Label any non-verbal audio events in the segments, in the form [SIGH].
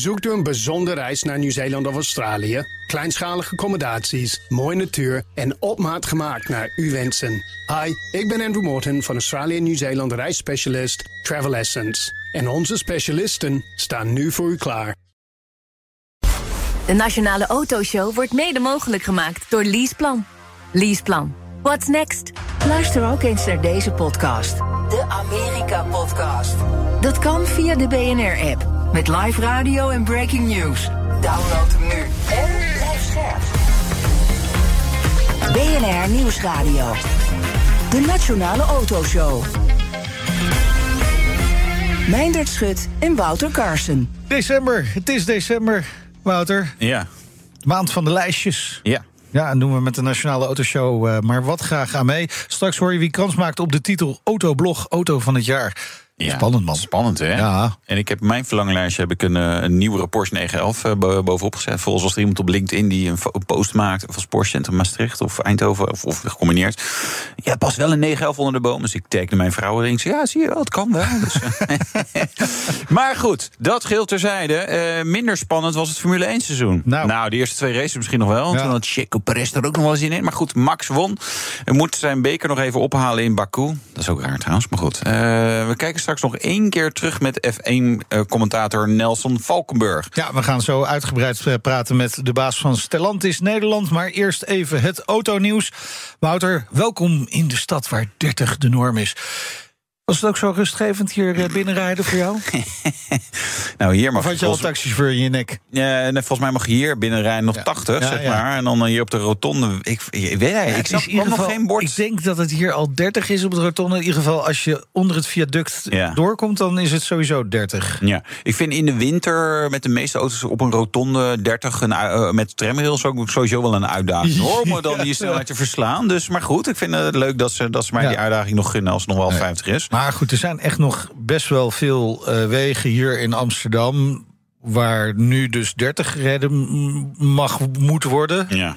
Zoekt u een bijzondere reis naar Nieuw-Zeeland of Australië? Kleinschalige accommodaties, mooie natuur en op maat gemaakt naar uw wensen. Hi, ik ben Andrew Morton van Australië Nieuw-Zeeland reisspecialist Travel Essence. En onze specialisten staan nu voor u klaar. De Nationale Autoshow wordt mede mogelijk gemaakt door Leaseplan. Leaseplan. What's next? Luister ook eens naar deze podcast. De Amerika Podcast. Dat kan via de BNR-app. Met live radio en breaking news. Download hem nu en blijf scherp. BNR Nieuwsradio. De Nationale Autoshow. Meindert Schut en Wouter Carson. December, het is december, Wouter. Ja. Maand van de lijstjes. Ja. Ja, en doen we met de Nationale Autoshow uh, maar wat graag aan mee. Straks hoor je wie kans maakt op de titel Autoblog Auto van het Jaar. Ja, Spannend, man. Spannend, hè? Ja. En ik heb mijn verlanglijstje heb ik een, eh, een nieuwe Porsche 911 uh, bovenop gezet. Volgens was er iemand op LinkedIn die een, een post maakt... van Porsche Centrum Maastricht of Eindhoven, of, of gecombineerd. Ja, pas wel een 911 onder de boom. Dus ik tagde mijn vrouw en denk ja, zie je wel, het kan wel. Dus, [LAUGHS] maar goed, dat geheel terzijde. Uh, minder spannend was het Formule 1 seizoen. Nou. nou, de eerste twee races misschien nog wel. Ja. Toen had Checo Perez er ook nog wel eens in. Maar goed, Max won. Hij moet zijn beker nog even ophalen in Baku. Dat is ook raar trouwens, maar goed. Uh, we kijken straks nog één keer terug met F1-commentator Nelson Valkenburg. Ja, we gaan zo uitgebreid praten met de baas van Stellantis Nederland. Maar eerst even het autonieuws. Wouter, welkom in de stad waar 30 de norm is. Was het ook zo rustgevend hier binnenrijden voor jou? [LAUGHS] nou, hier mag of had je al volgens... taxichauffeur in je nek? Ja, nee, volgens mij mag je hier binnenrijden nog Ja. 80, Ja, zeg ja. maar. En dan hier op de rotonde. Ik, ik weet hij, ik het zag is in ieder nog geval- geen bord. Ik denk dat het hier al 30 is op de rotonde. In ieder geval, als je onder het viaduct Ja. doorkomt, dan is het sowieso 30. Ja, ik vind in de winter met de meeste auto's op een rotonde 30 een, eh, met tramrails ook sowieso wel een uitdaging. Hoor, [LAUGHS] om dan die snelheid te verslaan. Dus, maar goed, ik vind het leuk dat ze, dat ze mij Ja. die uitdaging nog gunnen als het nog wel Nee. 50 is. Maar goed, er zijn echt nog best wel veel eh, wegen hier in Amsterdam. Waar nu dus 30 gereden mag moeten worden. Ja.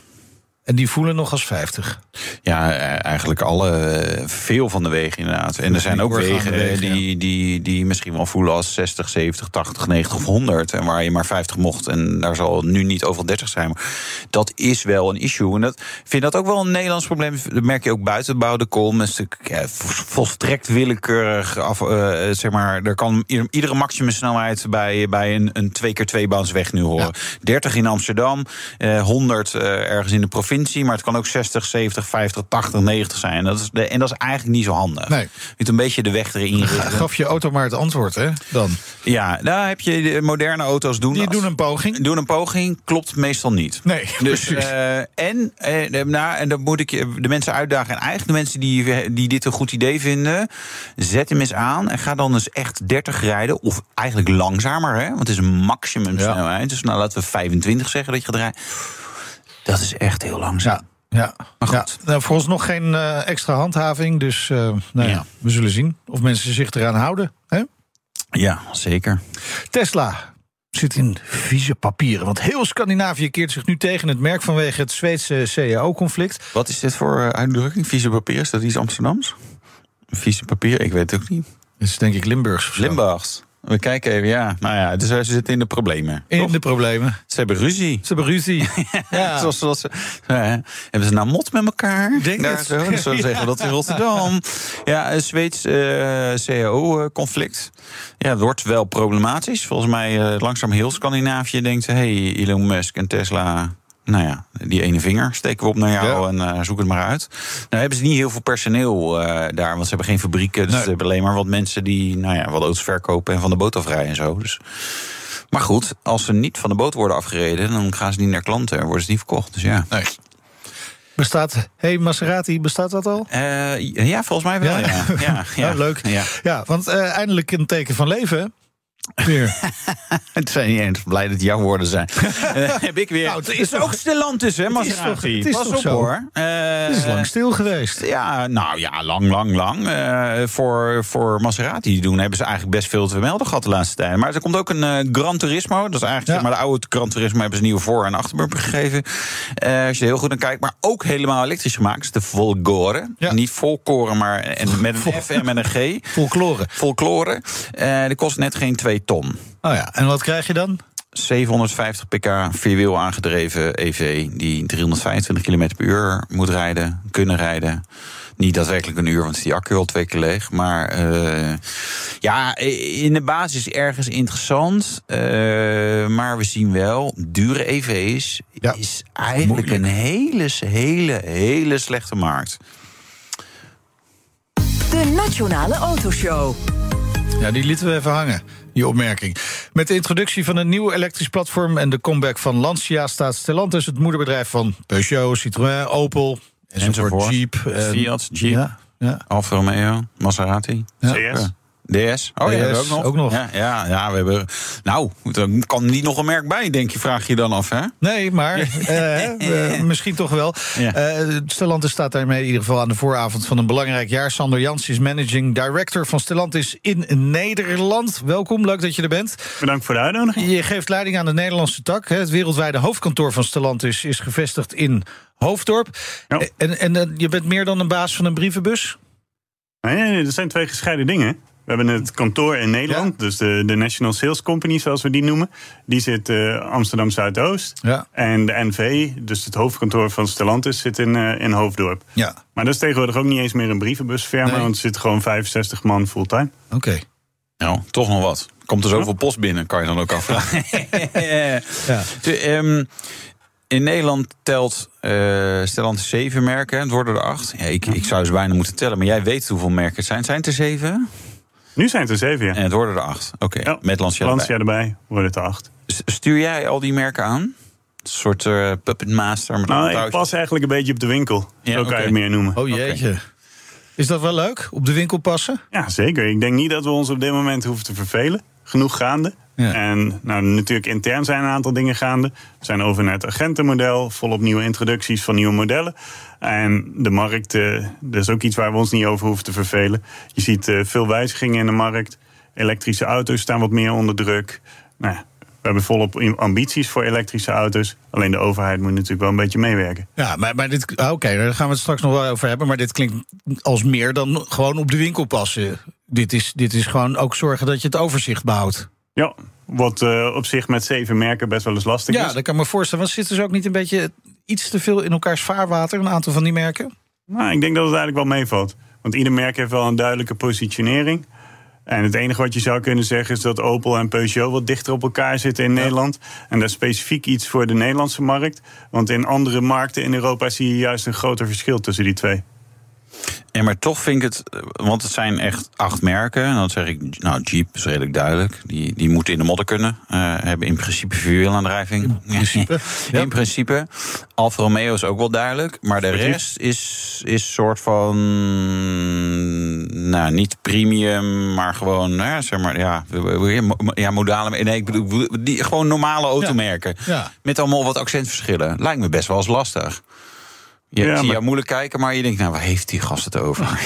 En die voelen nog als 50. Ja, eh, eigenlijk alle, eh, veel van de wegen inderdaad. En er zijn ook wegen, eh, wegen, die, die, die misschien wel voelen als 60, 70, 80, 90 of 100. En waar je maar 50 mocht. En daar zal nu niet overal 30 zijn. Maar dat is wel een issue. En dat, vind dat ook wel een Nederlands probleem. Dat merk je ook buiten de kom. Een stuk ja, vol- volstrekt willekeurig. Af, eh, zeg maar, er kan ieder- iedere maximumsnelheid bij, bij een, een 2x2 baansweg nu horen. 30 in Amsterdam, eh, 100 eh, ergens in de provincie. Maar het kan ook 60, 70, 50, 80, 90 zijn. Dat is de, en dat is eigenlijk niet zo handig. Nee. Je moet een beetje de weg erin richten. Gaf je auto maar het antwoord, hè? Dan. Ja, daar heb je de moderne auto's doen. Die doen een poging. doen een poging, klopt meestal niet. Nee, [LAUGHS] Dus, precies. eh, en, eh, nou, en dan moet ik je de mensen uitdagen. En eigenlijk de mensen die, die dit een goed idee vinden, zet hem eens aan. En ga dan eens echt 30 rijden. Of eigenlijk langzamer, hè? Want het is een maximum Ja. snelheid. Dus nou, laten we 25 zeggen dat je gaat rijden. Dat is echt heel langzaam. Ja. Ja, Maar ja. goed. Nou, voor ons nog geen eh, extra handhaving. Dus eh, nou ja. Ja. we zullen zien of mensen zich eraan houden. Hè? Ja, zeker. Tesla zit in vieze papieren. Want heel Scandinavië keert zich nu tegen het merk vanwege het Zweedse CAO-conflict. Wat is dit voor eh, uitdrukking? Vieze papier? Is dat iets Amsterdams? Vieze papier? Ik weet het ook niet. Dat is denk ik Limburgs. of zo. Limburgs. We kijken even, ja. Nou ja, dus ze zitten in de problemen. In Toch? de problemen. Ze hebben ruzie. Ze hebben ruzie. [LAUGHS] ja. Zoals, zoals, ze- eh, hebben ze nou mot met elkaar? Denk Daar het. zo, zo zeggen we dat in [LAUGHS] Rotterdam. Ja, een Zweeds CAO-conflict. Ja, het wordt wel problematisch. Volgens mij eh, langzaam heel Scandinavië denkt... hey, Elon Musk en Tesla... Nou ja, die ene vinger steken we op naar jou en eh, zoek het maar uit. Nou hebben ze niet heel veel personeel eh, daar, want ze hebben geen fabrieken. Dus Nee. ze hebben alleen maar wat mensen die nou ja, wat auto's verkopen en van de boot afrijden en zo. Dus. Maar goed, als ze niet van de boot worden afgereden, dan gaan ze niet naar klanten en worden ze niet verkocht. Dus ja. Nee. Bestaat, hey Maserati, bestaat dat al? Eh, ja, volgens mij wel. Ja, ja. ja, [LAUGHS] ja. Oh, leuk. Ja. Ja, want eindelijk een teken van leven. Weer. Het [LAUGHS] zijn niet eens blij dat het jouw woorden zijn. [LAUGHS] Eh, heb ik weer. Nou, het is ook Stellantis, hè, is Maserati? toch- het is Pas toch op, zo? hoor. Eh, Het is lang stil geweest. Ja, nou ja, lang, lang, lang. Eh, voor, voor Maserati doen hebben ze eigenlijk best veel te vermelden gehad de laatste tijd. Maar er komt ook een eh, Gran Turismo. Dat is eigenlijk Ja. zeg maar de oude Gran Turismo hebben ze nieuwe voor- en achterbumper gegeven. Eh, als je er heel goed naar kijkt. Maar ook helemaal elektrisch gemaakt. Dat is de Volgore. Ja. Niet Volkoren, maar en met een F en met een G. [LAUGHS] Folklore. Eh die kost net geen 2 ton. Oh ja, en wat krijg je dan? 750 pk vierwiel aangedreven EV die 325 km per uur moet rijden, kunnen rijden. Niet daadwerkelijk een uur, want is die accu al twee keer leeg. Maar uh, ja, in de basis ergens interessant. Uh, maar we zien wel, dure EV's ja. is eigenlijk een hele, hele, hele slechte markt. De Nationale Autoshow. Ja, die lieten we even hangen, die opmerking. Met de introductie van een nieuw elektrisch platform en de comeback van Lancia staat Stellantis, het moederbedrijf van Peugeot, Citroën, Opel, enzovoort, Jeep, Fiat, Jeep, ja, ja. Alfa Romeo, Maserati, CS. DS? Oh ja, ook nog. Ook nog. Ja, ja, ja, we hebben. Nou, er kan niet nog een merk bij, denk je, vraag je dan af, hè? Nee, maar [LAUGHS] uh, uh, misschien toch wel. Ja. Uh, Stellantis staat daarmee in ieder geval aan de vooravond van een belangrijk jaar. Sander Jans is managing director van Stellantis in Nederland. Welkom, leuk dat je er bent. Bedankt voor de uitnodiging. Je geeft leiding aan de Nederlandse tak. Het wereldwijde hoofdkantoor van Stellantis is gevestigd in Hoofddorp. Ja. En, en je bent meer dan een baas van een brievenbus? Nee, nee, dat zijn twee gescheiden dingen. We hebben het kantoor in Nederland, ja. dus de, de National Sales Company, zoals we die noemen. Die zit uh, Amsterdam Zuidoost. Ja. En de NV, dus het hoofdkantoor van Stellantis, zit in, uh, in Hoofddorp. Ja. Maar dat is tegenwoordig ook niet eens meer een brievenbusfirma, nee. want er zitten gewoon 65 man fulltime. Oké. Okay. Nou, toch nog wat. Komt er zoveel post binnen, kan je dan ook afvragen. [LAUGHS] ja. De, um, in Nederland telt uh, Stellantis zeven merken. Het worden er acht. Ja, ik, ik zou ze bijna moeten tellen, maar jij weet hoeveel merken het zijn. Zijn het er zeven? Nu zijn het er zeven, ja. En het worden er acht. Oké, okay. ja, met Lancia, Lancia erbij. erbij worden het er acht. Stuur jij al die merken aan? Een soort uh, puppet master? Met nou, ik pas eigenlijk een beetje op de winkel. Ja, Zo kan je het meer noemen. Oh jeetje. Okay. Is dat wel leuk? Op de winkel passen? Ja, zeker. Ik denk niet dat we ons op dit moment hoeven te vervelen. Genoeg gaande. Ja. En nou, natuurlijk intern zijn een aantal dingen gaande. We zijn over naar het agentenmodel, volop nieuwe introducties van nieuwe modellen. En de markt, uh, dat is ook iets waar we ons niet over hoeven te vervelen. Je ziet uh, veel wijzigingen in de markt. Elektrische auto's staan wat meer onder druk. Nou, we hebben volop ambities voor elektrische auto's. Alleen de overheid moet natuurlijk wel een beetje meewerken. Ja, maar, maar dit. Oké, okay, daar gaan we het straks nog wel over hebben. Maar dit klinkt als meer dan gewoon op de winkel passen. Dit is, dit is gewoon ook zorgen dat je het overzicht behoudt. Ja, wat uh, op zich met zeven merken best wel eens lastig ja, is. dat kan ik me voorstellen. Want zitten ze ook niet een beetje iets te veel in elkaars vaarwater, een aantal van die merken? Nou, ik denk dat het eigenlijk wel meevalt. Want ieder merk heeft wel een duidelijke positionering. En het enige wat je zou kunnen zeggen is dat Opel en Peugeot wat dichter op elkaar zitten in ja. Nederland. En dat is specifiek iets voor de Nederlandse markt. Want in andere markten in Europa zie je juist een groter verschil tussen die twee. Ja, maar toch vind ik het, want het zijn echt acht merken. En dan zeg ik, nou, Jeep is redelijk duidelijk. Die, die moeten in de modder kunnen. Uh, hebben in principe vierwielaandrijving. In principe. [LAUGHS] ja. In principe. Alfa Romeo is ook wel duidelijk. Maar de rest is, is soort van, nou, niet premium, maar gewoon, nou, zeg maar, ja, ja modale, nee, ik bedoel, die, gewoon normale automerken. Ja. Ja. Met allemaal wat accentverschillen. Lijkt me best wel eens lastig. Je ja, zie maar... jou moeilijk kijken, maar je denkt, nou, waar heeft die gast het over? [LAUGHS]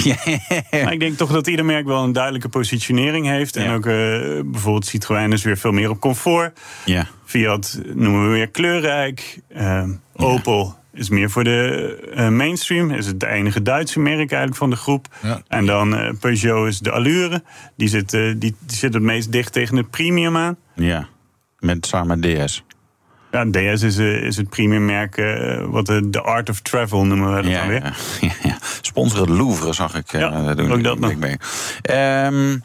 maar ik denk toch dat ieder merk wel een duidelijke positionering heeft. En ja. ook uh, bijvoorbeeld Citroën is weer veel meer op comfort. Ja. Fiat noemen we weer kleurrijk. Uh, Opel is meer voor de uh, mainstream. Is het de enige Duitse merk eigenlijk van de groep. En dan Peugeot is de Allure. Die zit, die, die zit het meest dicht tegen het premium aan. Ja, met samen DS. Ja, DS is, uh, is het premiummerk, uh, wat de, de Art of Travel noemen we dat ja, dan weer. Ja, [LAUGHS] ja. Sponsor het Louvre, zag ik. Ja, uh, doen, ook dat nog. Mee. Um,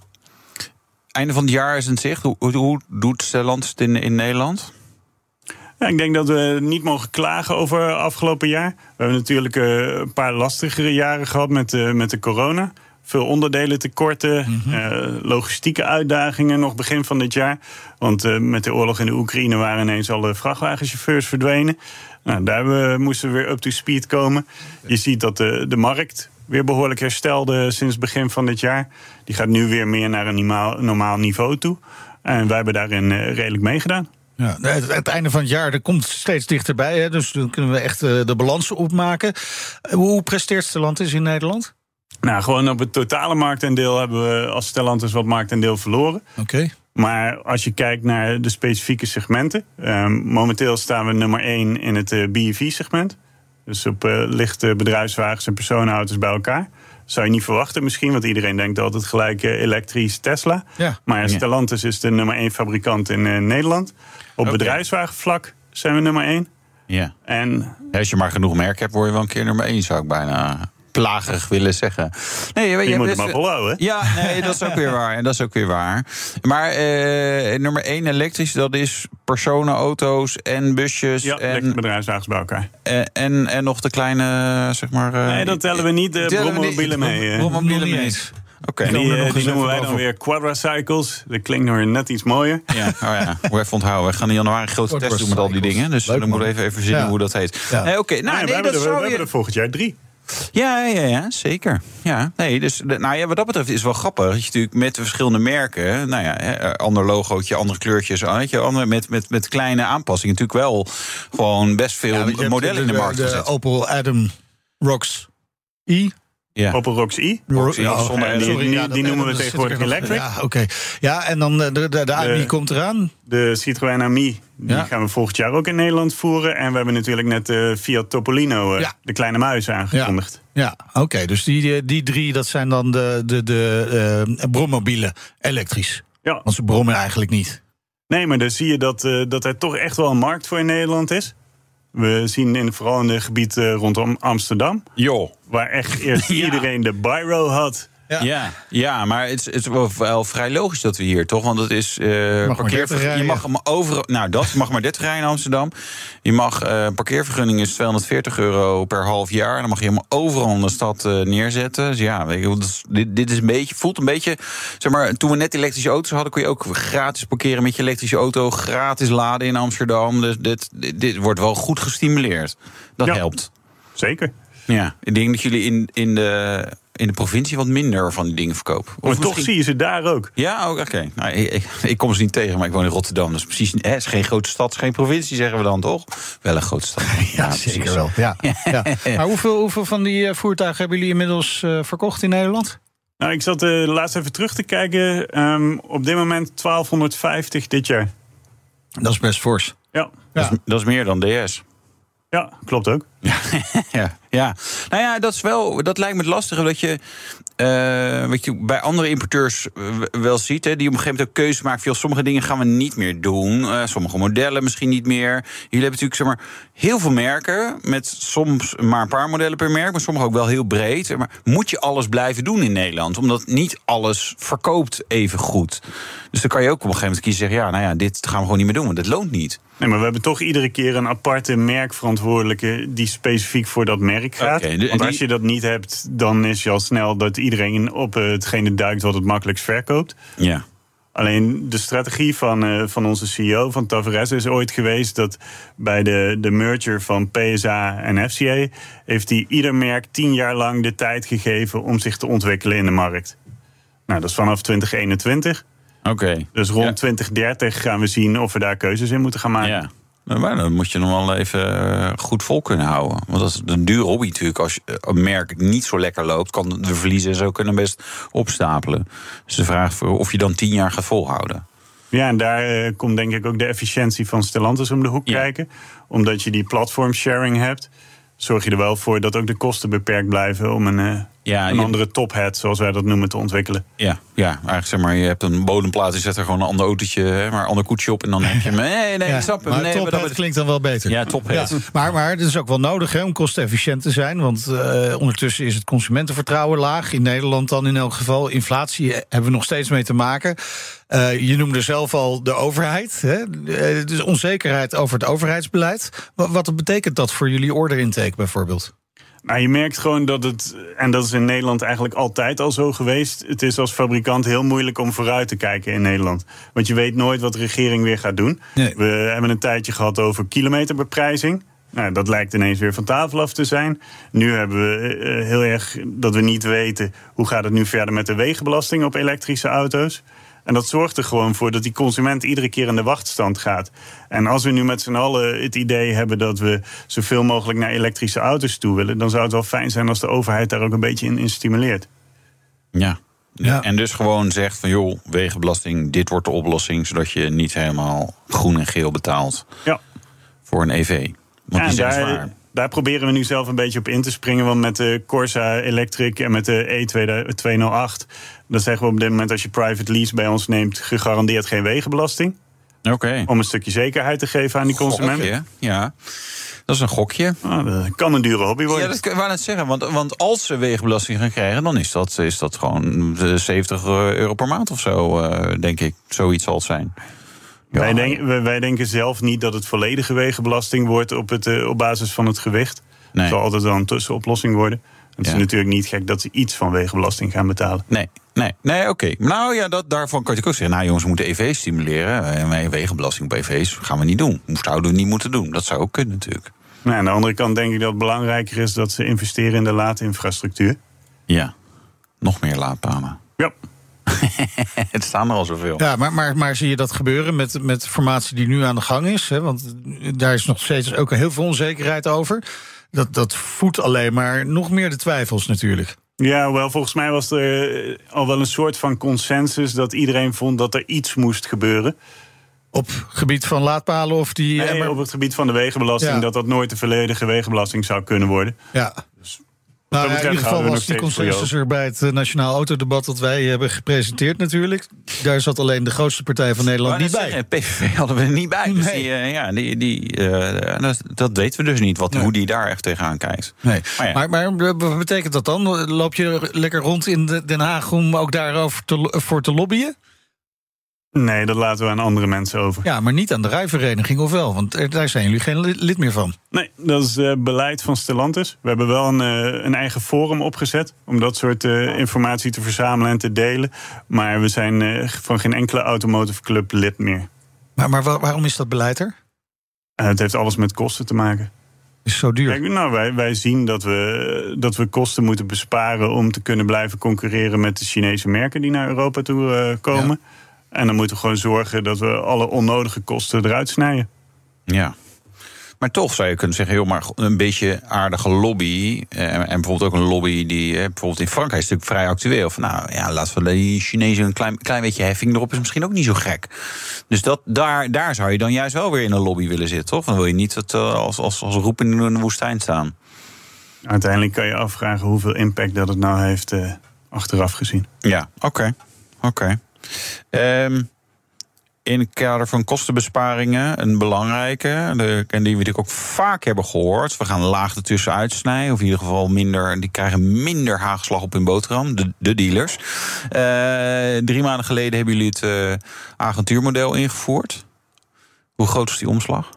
einde van het jaar is in zicht. Hoe, hoe, hoe doet Stellantis het in, in Nederland? Ja, ik denk dat we niet mogen klagen over afgelopen jaar. We hebben natuurlijk een paar lastigere jaren gehad met, met de corona veel onderdelen tekorten, mm -hmm. uh, logistieke uitdagingen nog begin van dit jaar. Want uh, met de oorlog in de Oekraïne waren ineens alle vrachtwagenchauffeurs verdwenen. Nou, daar we, moesten we weer up to speed komen. Je ziet dat de, de markt weer behoorlijk herstelde sinds begin van dit jaar. Die gaat nu weer meer naar een normaal, normaal niveau toe. En wij hebben daarin redelijk meegedaan. Ja, het, het, einde van het jaar dat komt steeds dichterbij. Hè, dus dan kunnen we echt de balansen opmaken. Hoe presteert Stellantis in Nederland? Nou, gewoon op het totale marktaandeel hebben we als Stellantis wat marktaandeel verloren. Oké. Okay. Maar als je kijkt naar de specifieke segmenten. Um, momenteel staan we nummer 1 in het uh, BEV-segment. Dus op uh, lichte bedrijfswagens en personenauto's bij elkaar. Zou je niet verwachten misschien, want iedereen denkt altijd gelijk uh, elektrisch Tesla. Ja. Maar Stellantis is de nummer één fabrikant in Nederland. Op okay. bedrijfswagenvlak zijn we nummer één. Ja. En als je maar genoeg merk hebt, word je wel een keer nummer één, zou ik bijna plagerig willen zeggen. Nee, je, je, je moet het maar volhouden. Ja, nee, dat is ook weer waar. En dat is ook weer waar. Maar eh, nummer één elektrisch, dat is personenauto's en busjes. Ja, en bedrijfswagens bij elkaar. En, en, en nog de kleine, zeg maar... Uh, nee, dat tellen we niet de brommobielen mee. Brommobielen mee. Oké, okay. die, die noemen wij dan weer quadracycles. Dat klinkt nog net iets mooier. Ja, oh ja. Hoe even onthouden. We gaan in januari een grote test doen met al die dingen. Dus Leuk, dan moeten we even, even zien ja. hoe dat heet. Ja. Oké, okay. nou, nee, nee, we, dat hebben er, we je... hebben er volgend jaar drie. Ja, ja, ja, zeker. Ja, nee, dus nou ja, wat dat betreft is het wel grappig. Dat je natuurlijk met de verschillende merken, nou ja, ander logootje, andere kleurtjes, weet je, andere, met, met, met kleine aanpassingen, natuurlijk wel gewoon best veel ja, modellen in de markt de, gezet. De Opel Adam Rocks E. Ja. Opel E. Ja, zonder, die, die, ja, die noemen we tegenwoordig electric. Ja, oké. Okay. Ja, en dan de, de, de AMI komt eraan. De Citroën AMI, die gaan we volgend jaar ook in Nederland voeren. En we hebben natuurlijk net de Fiat Topolino, de kleine muis, aangekondigd. Ja, oké. Okay. Dus die, die drie, dat zijn dan de, de, de uh, brommobielen elektrisch. Ja. Want ze brommen eigenlijk niet. Nee, maar dan zie je dat, uh, dat er toch echt wel een markt voor in Nederland is. We zien in, vooral in het gebied uh, rondom Amsterdam. Jo. Waar echt eerst [LAUGHS] ja. iedereen de Byro had. Ja. ja, ja, maar het, het is wel, vrij logisch dat we hier, toch? Want het is uh, parkeervergunning. Je mag hem overal. Nou, dat je mag maar 30 rijden in Amsterdam. Je mag uh, parkeervergunning is 240 euro per half jaar. Dan mag je hem overal in de stad uh, neerzetten. Dus ja, weet je, dit, dit is een beetje, voelt een beetje. Zeg maar, toen we net elektrische auto's hadden, kon je ook gratis parkeren met je elektrische auto, gratis laden in Amsterdam. Dus dit, dit, dit wordt wel goed gestimuleerd. Dat ja, helpt. Zeker. Ja, ik denk dat jullie in, in de in de provincie wat minder van die dingen verkopen. Of maar misschien... toch zie je ze daar ook. Ja, ook, oké. Okay. Nou, ik, ik, ik, kom ze niet tegen, maar ik woon in Rotterdam. Dat is precies het is geen grote stad, is geen provincie, zeggen we dan toch? Wel een grote stad. [LAUGHS] Ja, ja zeker wel. Ja. [LAUGHS] ja. Maar hoeveel, hoeveel van die voertuigen hebben jullie inmiddels uh, verkocht in Nederland? Nou, ik zat uh, laatst even terug te kijken. Um, op dit moment 1250 dit jaar. Dat is best fors. Ja. Dat, is, dat is meer dan DS. Ja, klopt ook. [LAUGHS] ja, ja. Nou ja, dat is wel. Dat lijkt me het lastige dat je. Uh, wat je bij andere importeurs wel ziet, hè, die op een gegeven moment ook keuze maken. Veel sommige dingen gaan we niet meer doen. Uh, sommige modellen misschien niet meer. Jullie hebben natuurlijk zeg maar, heel veel merken. Met soms maar een paar modellen per merk. Maar sommige ook wel heel breed. Maar moet je alles blijven doen in Nederland? Omdat niet alles verkoopt even goed. Dus dan kan je ook op een gegeven moment kiezen zeggen: ja, nou ja, dit gaan we gewoon niet meer doen. Want het loont niet. Nee, maar we hebben toch iedere keer een aparte merkverantwoordelijke die specifiek voor dat merk gaat. Okay, de, Want als je dat niet hebt, dan is je al snel dat iedereen op hetgene duikt wat het makkelijkst verkoopt. Ja. Alleen de strategie van, uh, van onze CEO, van Tavares, is ooit geweest dat bij de, de merger van PSA en FCA heeft hij ieder merk tien jaar lang de tijd gegeven om zich te ontwikkelen in de markt. Nou, dat is vanaf 2021. Oké. Okay. Dus rond ja. 2030 gaan we zien of we daar keuzes in moeten gaan maken. Ja. Maar dan moet je nog wel even goed vol kunnen houden. Want dat is een duur hobby natuurlijk. Als een merk niet zo lekker loopt, kan de verliezen zo kunnen best opstapelen. Dus de vraag of je dan tien jaar gaat volhouden. Ja, en daar uh, komt denk ik ook de efficiëntie van Stellantis om de hoek ja. kijken. Omdat je die platform sharing hebt, zorg je er wel voor dat ook de kosten beperkt blijven om een, uh, ja, een andere tophead, zoals wij dat noemen, te ontwikkelen. Ja, ja, eigenlijk zeg maar, je hebt een bodemplaat, je zet er gewoon een ander autootje, hè, maar een ander koetsje op en dan heb je hem. [LAUGHS] Nee, nee, ja, ik snap hem. Maar nee, tophead dat klinkt dan wel beter. Ja, tophead. Ja, maar, maar het is ook wel nodig hè, om kostenefficiënt te zijn, want uh, ondertussen is het consumentenvertrouwen laag. In Nederland dan in elk geval. Inflatie hebben we nog steeds mee te maken. Uh, je noemde zelf al de overheid. Hè? Dus onzekerheid over het overheidsbeleid. Wat, wat betekent dat voor jullie order intake bijvoorbeeld? Nou, je merkt gewoon dat het, en dat is in Nederland eigenlijk altijd al zo geweest. Het is als fabrikant heel moeilijk om vooruit te kijken in Nederland. Want je weet nooit wat de regering weer gaat doen. Nee. We hebben een tijdje gehad over kilometerbeprijzing. Nou, dat lijkt ineens weer van tafel af te zijn. Nu hebben we uh, heel erg dat we niet weten hoe gaat het nu verder met de wegenbelasting op elektrische auto's. En dat zorgt er gewoon voor dat die consument iedere keer in de wachtstand gaat. En als we nu met z'n allen het idee hebben dat we zoveel mogelijk naar elektrische auto's toe willen, dan zou het wel fijn zijn als de overheid daar ook een beetje in, in stimuleert. Ja. ja. En dus gewoon zegt van joh, wegenbelasting, dit wordt de oplossing, zodat je niet helemaal groen en geel betaalt ja. voor een EV. Want ja, die zijn daar, zwaar. Daar proberen we nu zelf een beetje op in te springen. Want met de Corsa Electric en met de E208... dan zeggen we op dit moment als je private lease bij ons neemt... gegarandeerd geen wegenbelasting. Oké. Om een stukje zekerheid te geven aan die consument. Gokje, Ja, dat is een gokje. Ah, dat kan een dure hobby worden. Ja, dat kan ik net zeggen. Want, want als ze wegenbelasting gaan krijgen, dan is dat, is dat gewoon eh, 70 euro per maand of zo, eh, denk ik. Zoiets zal het zijn. Ja. Wij, denk- wij- wij denken zelf niet dat het volledige wegenbelasting wordt op, het, eh, op basis van het gewicht. Nee. Het zal altijd wel een tussenoplossing worden. Het Ja. is natuurlijk niet gek dat ze iets van wegenbelasting gaan betalen. Nee, nee, nee, oké. Nou ja, dat, daarvan kan je ook zeggen... nou jongens, we moeten EV's stimuleren. En wij wegenbelasting op EV's gaan we niet doen. Zouden we niet moeten doen. Dat zou ook kunnen natuurlijk. Nou, aan de andere kant denk ik dat het belangrijker is dat ze investeren in de laadinfrastructuur. Ja, nog meer laadpalen. Ja. [LAUGHS] het staan er al zoveel. Ja, maar, maar, maar zie je dat gebeuren met, met de formatie die nu aan de gang is? Hè? Want daar is nog steeds ook heel veel onzekerheid over. Dat, dat voedt alleen maar nog meer de twijfels natuurlijk. Ja, wel, volgens mij was er eh, al wel een soort van consensus dat iedereen vond dat er iets moest gebeuren. Op gebied van laadpalen of die... Nee, op het gebied van de wegenbelasting, Ja. dat dat nooit de volledige wegenbelasting zou kunnen worden. Ja. Nou, ja, in ieder geval was die consensus er bij het eh, Nationaal Autodebat dat wij hebben gepresenteerd natuurlijk. Daar zat alleen de grootste partij van Nederland niet bij. zeggen, PVV hadden we er niet bij. Dus Nee. die, eh, ja, die, die, eh, dat, dat weten we dus niet, wat, Nee. hoe die daar echt tegenaan kijkt. Nee. Maar ja. Maar, maar wat betekent dat dan? Loop je lekker rond in de- Den Haag om ook daarover te, voor te lobbyen? Nee, dat laten we aan andere mensen over. Ja, maar niet aan de rijvereniging of wel? Want er- daar zijn jullie geen li- lid meer van. Nee, dat is eh, beleid van Stellantis. We hebben wel een, eh, een eigen forum opgezet om dat soort eh, informatie te verzamelen en te delen. Maar we zijn van geen enkele automotive club lid meer. Maar, maar wa- waarom is dat beleid er? Het heeft alles met kosten te maken. Is zo duur. Kijk, nou, wij, wij zien dat we, dat we kosten moeten besparen om te kunnen blijven concurreren met de Chinese merken die naar Europa toe komen. En dan moeten we gewoon zorgen dat we alle onnodige kosten eruit snijden. Ja. Maar toch zou je kunnen zeggen, joh, maar een beetje aardige lobby. eh, En bijvoorbeeld ook een lobby die eh, bijvoorbeeld in Frankrijk is natuurlijk vrij actueel. Van nou ja, laten we die Chinezen een klein, klein beetje heffing erop is misschien ook niet zo gek. Dus dat, daar, daar zou je dan juist wel weer in een lobby willen zitten, toch? Dan wil je niet het, eh, als, als, als roepen in de woestijn staan. Uiteindelijk kan je afvragen hoeveel impact dat het nou heeft achteraf gezien. Ja, oké. Oké. Ehm, in het kader van kostenbesparingen, een belangrijke, de, en die we ook vaak hebben gehoord. We gaan laag ertussen uitsnijden, of in ieder geval minder, die krijgen minder haagslag op hun boterham, de, de dealers. Eh, drie maanden geleden hebben jullie het eh, agentuurmodel ingevoerd. Hoe groot is die omslag?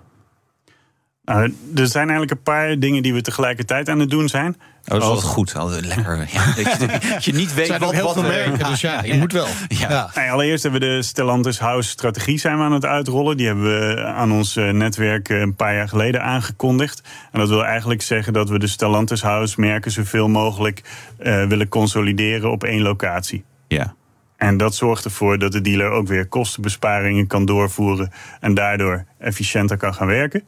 Nou, er zijn eigenlijk een paar dingen die we tegelijkertijd aan het doen zijn. Oh, dat is altijd goed. Altijd lekker. [LAUGHS] Ja, dat, je, dat je niet weet zijn wat, heel wat veel er- merken, dus ja, je moet wel. Ja. Nee, allereerst hebben we de Stellantis House strategie zijn we aan het uitrollen. Die hebben we aan ons eh, netwerk eh, een paar jaar geleden aangekondigd. En dat wil eigenlijk zeggen dat we de Stellantis House merken zoveel mogelijk eh, willen consolideren op één locatie. ja. En dat zorgt ervoor dat de dealer ook weer kostenbesparingen kan doorvoeren en daardoor efficiënter kan gaan werken.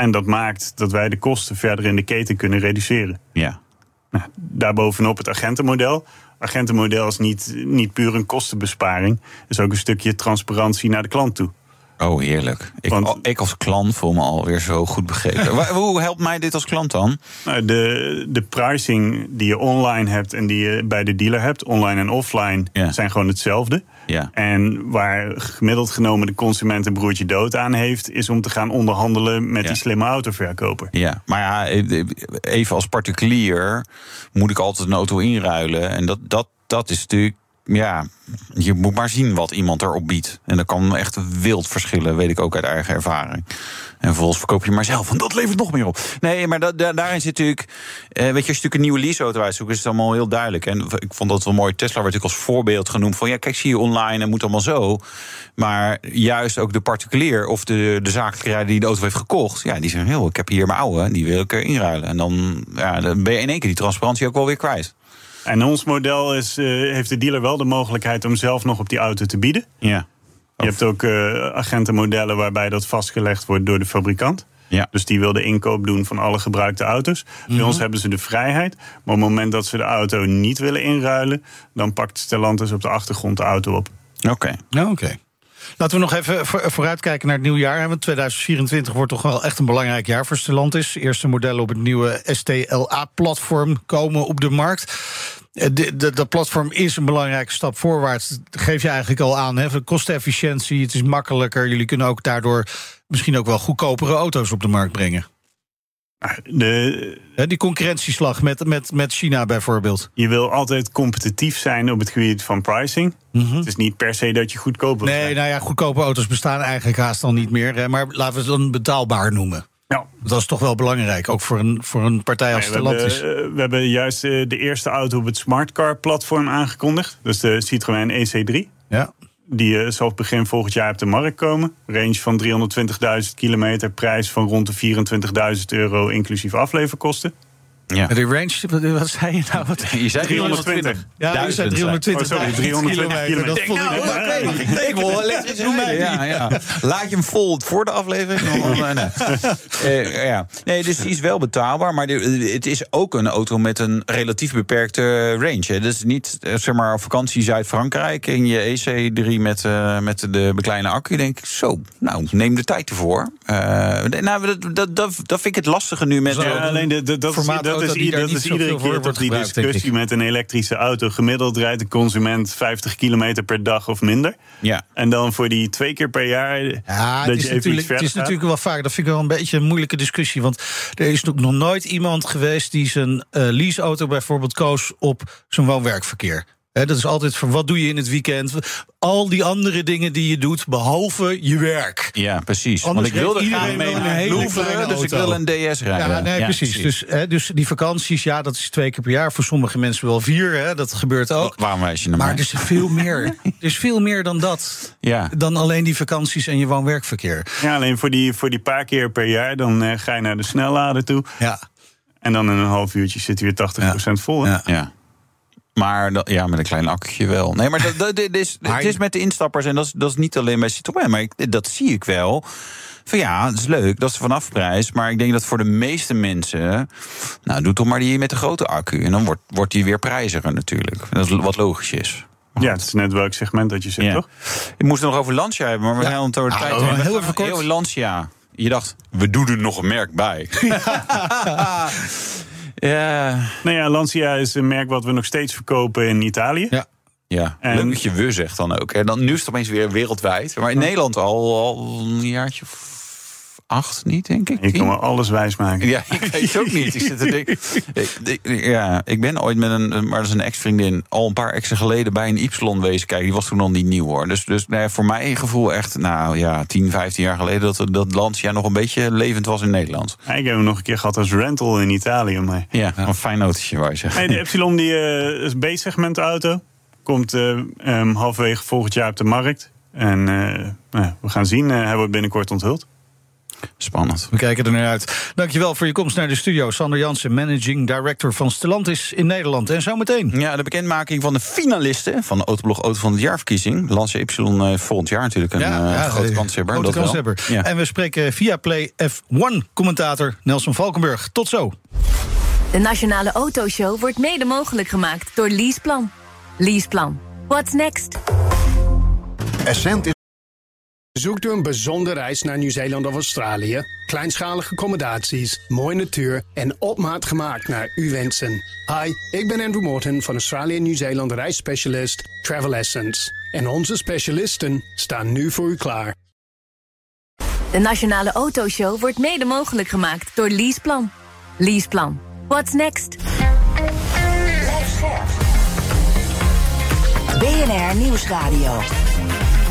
En dat maakt dat wij de kosten verder in de keten kunnen reduceren. ja. Nou, daarbovenop het agentenmodel. Agentenmodel is niet, niet puur een kostenbesparing. is ook een stukje transparantie naar de klant toe. Oh, heerlijk. Ik, Want- ik als klant voel me alweer zo goed begrepen. [LAUGHS] Hoe helpt mij dit als klant dan? Nou, de, de pricing die je online hebt en die je bij de dealer hebt, online en offline, Ja. zijn gewoon hetzelfde. Ja. En waar gemiddeld genomen de consument een broertje dood aan heeft, is om te gaan onderhandelen met Ja. die slimme autoverkoper. Ja, maar ja, even als particulier moet ik altijd een auto inruilen. En dat, dat, dat is natuurlijk, ja, je moet maar zien wat iemand erop biedt. En dat kan echt wild verschillen, weet ik ook uit eigen ervaring. En vervolgens verkoop je maar zelf, want dat levert nog meer op. Nee, maar daarin zit natuurlijk, eh, weet je, als je natuurlijk een nieuwe leaseauto uitzoekt, is het allemaal heel duidelijk. En ik vond dat wel mooi. Tesla werd natuurlijk als voorbeeld genoemd van, ja, kijk, zie je online en moet allemaal zo. Maar juist ook de particulier of de, de zakelijke rijder die de auto heeft gekocht, ja, die zeggen, heel, ik heb hier mijn oude, die wil ik inruilen. En dan, ja, dan ben je in één keer die transparantie ook wel weer kwijt. En ons model is, eh, heeft de dealer wel de mogelijkheid om zelf nog op die auto te bieden. Ja. Je hebt ook eh, agentenmodellen waarbij dat vastgelegd wordt door de fabrikant. Ja. Dus die wil de inkoop doen van alle gebruikte auto's. Bij ons hebben ze de vrijheid. Maar op het moment dat ze de auto niet willen inruilen, dan pakt Stellantis op de achtergrond de auto op. Oké. Ja, oké. Laten we nog even vooruitkijken naar het nieuwe jaar. Want 2024 wordt toch wel echt een belangrijk jaar voor Stellantis. Eerste modellen op het nieuwe STLA-platform komen op de markt. Eh, dat platform is een belangrijke stap voorwaarts. Dat geef je eigenlijk al aan. Hè? Kostenefficiëntie, het is makkelijker. Jullie kunnen ook daardoor misschien ook wel goedkopere auto's op de markt brengen. De, die concurrentieslag met, met, met China bijvoorbeeld. Je wil altijd competitief zijn op het gebied van pricing. Mhm. Het is niet per se dat je goedkoper Nee, zijn. nou ja, goedkope auto's bestaan eigenlijk haast al niet meer. Maar laten we het dan betaalbaar noemen. Ja. Dat is toch wel belangrijk, ook voor een, voor een partij als nee, Stellantis. We hebben, we hebben juist eh, de eerste auto op het Smartcar-platform aangekondigd. Dus de Citroën EC3. Ja. Die uh, zal begin volgend jaar op de markt komen. Range van 320.000 kilometer, prijs van rond de 24.000 euro inclusief afleverkosten. Ja. De range, wat zei je nou? [LAUGHS] Je zei 320. Ja, je zei 320. Oh, sorry, 320 kilometer. Dat vond ik nou, ik denk wel elektrisch Ja, ja. Laat je hem vol voor de aflevering? uh, [LAUGHS] ja. Nee, dus die is wel betaalbaar. Maar het is ook een auto met een relatief beperkte range. Hè. Dus niet, eh, zeg maar, vakantie Zuid-Frankrijk... in je EC3 met, uh, met de bekleine accu. denk ik, zo, nou, neem de tijd ervoor. Uh, nou, dat, dat, dat, vind ik het lastige nu met... Ja, alleen de, de, dat, formaat dat is, dat is iedere keer toch die discussie met een elektrische auto. Gemiddeld rijdt de consument 50 kilometer per dag of minder. Ja. En dan voor die twee keer per jaar. Ja, dat het is, je natuurlijk, het is natuurlijk wel vaak. Dat vind ik wel een beetje een moeilijke discussie. Want er is nog nooit iemand geweest die zijn uh, leaseauto bijvoorbeeld koos op zijn woon-werkverkeer dat is altijd van wat doe je in het weekend? Al die andere dingen die je doet, behalve je werk. Ja, precies. Want ik wilde graag mee naar Louvre, dus ik wil een DS rijden. Ja, nee, precies. Dus, dus die vakanties, ja, dat is twee keer per jaar. Voor sommige mensen wel vier, hè, dat gebeurt ook. Waarom wijs je naar Maar er is veel meer. [LAUGHS] er is veel meer dan dat. Ja. Dan alleen die vakanties en je woon-werkverkeer. Ja, alleen voor die, voor die paar keer per jaar, dan uh, ga je naar de snellader toe. Ja. En dan in een half uurtje zit hij weer 80% vol. Ja. ja. Maar ja, met een klein akkertje wel. Nee, maar dat, dat, dit is, het is met de instappers. En dat is, dat is niet alleen bij Citroën. Maar ik, dat zie ik wel. Van ja, dat is leuk, dat is vanaf prijs. Maar ik denk dat voor de meeste mensen. Nou, doe toch maar die met de grote accu. En dan wordt, wordt die weer prijziger natuurlijk. Dat is wat logisch is. Ja, het is net welk segment dat je zegt, toch? Ik moest het nog over Lancia hebben, maar we zijn al door de ah, tijd. Oh, heel even kort. Heel Lancia. Je dacht, we doen er nog een merk bij. Ja. [LAUGHS] [LAUGHS] Nou ja, Lancia is een merk wat we nog steeds verkopen in Italië. Ja. Ja, en... leuk dat je we zegt dan ook. En dan, nu is het opeens weer wereldwijd. Maar in Nederland al, al een jaartje acht niet, denk ik. Ik kan me alles wijs maken. Ja, ik weet het ook niet. Ik, zit te denken, [LAUGHS] ja, ik ben ooit met een, maar dat is een ex-vriendin... al een paar exen geleden bij een Y wezen kijken. Die was toen nog niet nieuw, hoor. Dus, dus nou ja, voor mijn gevoel echt, nou ja, 10, 15 jaar geleden... dat, dat Lancia nog een beetje levend was in Nederland. Ja, ik heb hem nog een keer gehad als rental in Italië. Maar... Ja, een fijn autootje, waar je zegt. Hey, de Epsilon die, uh, is B-segment auto. Komt uh, um, halverwege volgend jaar op de markt. En uh, nou, we gaan zien. hij wordt binnenkort onthuld. Spannend. We kijken er naar uit. Dankjewel voor je komst naar de studio. Sander Jansen, managing director van Stellantis in Nederland. En zometeen. Ja, de bekendmaking van de finalisten van de Autoblog Auto van het Jaarverkiezing. Lancia Y uh, volgend jaar natuurlijk een ja, uh, grote kanshebber. Grote kanshebber. Ja. En we spreken via Play F1-commentator Nelson Valkenburg. Tot zo. De Nationale Autoshow wordt mede mogelijk gemaakt door Leaseplan. Leaseplan. What's next? Essent is Zoekt u een bijzondere reis naar Nieuw-Zeeland of Australië? Kleinschalige accommodaties, mooie natuur en op maat gemaakt naar uw wensen. Hi, ik ben Andrew Morton van Australië Nieuw-Zeeland reisspecialist Travel Essence. En onze specialisten staan nu voor u klaar. De Nationale Autoshow wordt mede mogelijk gemaakt door Leaseplan. Leaseplan. What's next? BNR Nieuwsradio.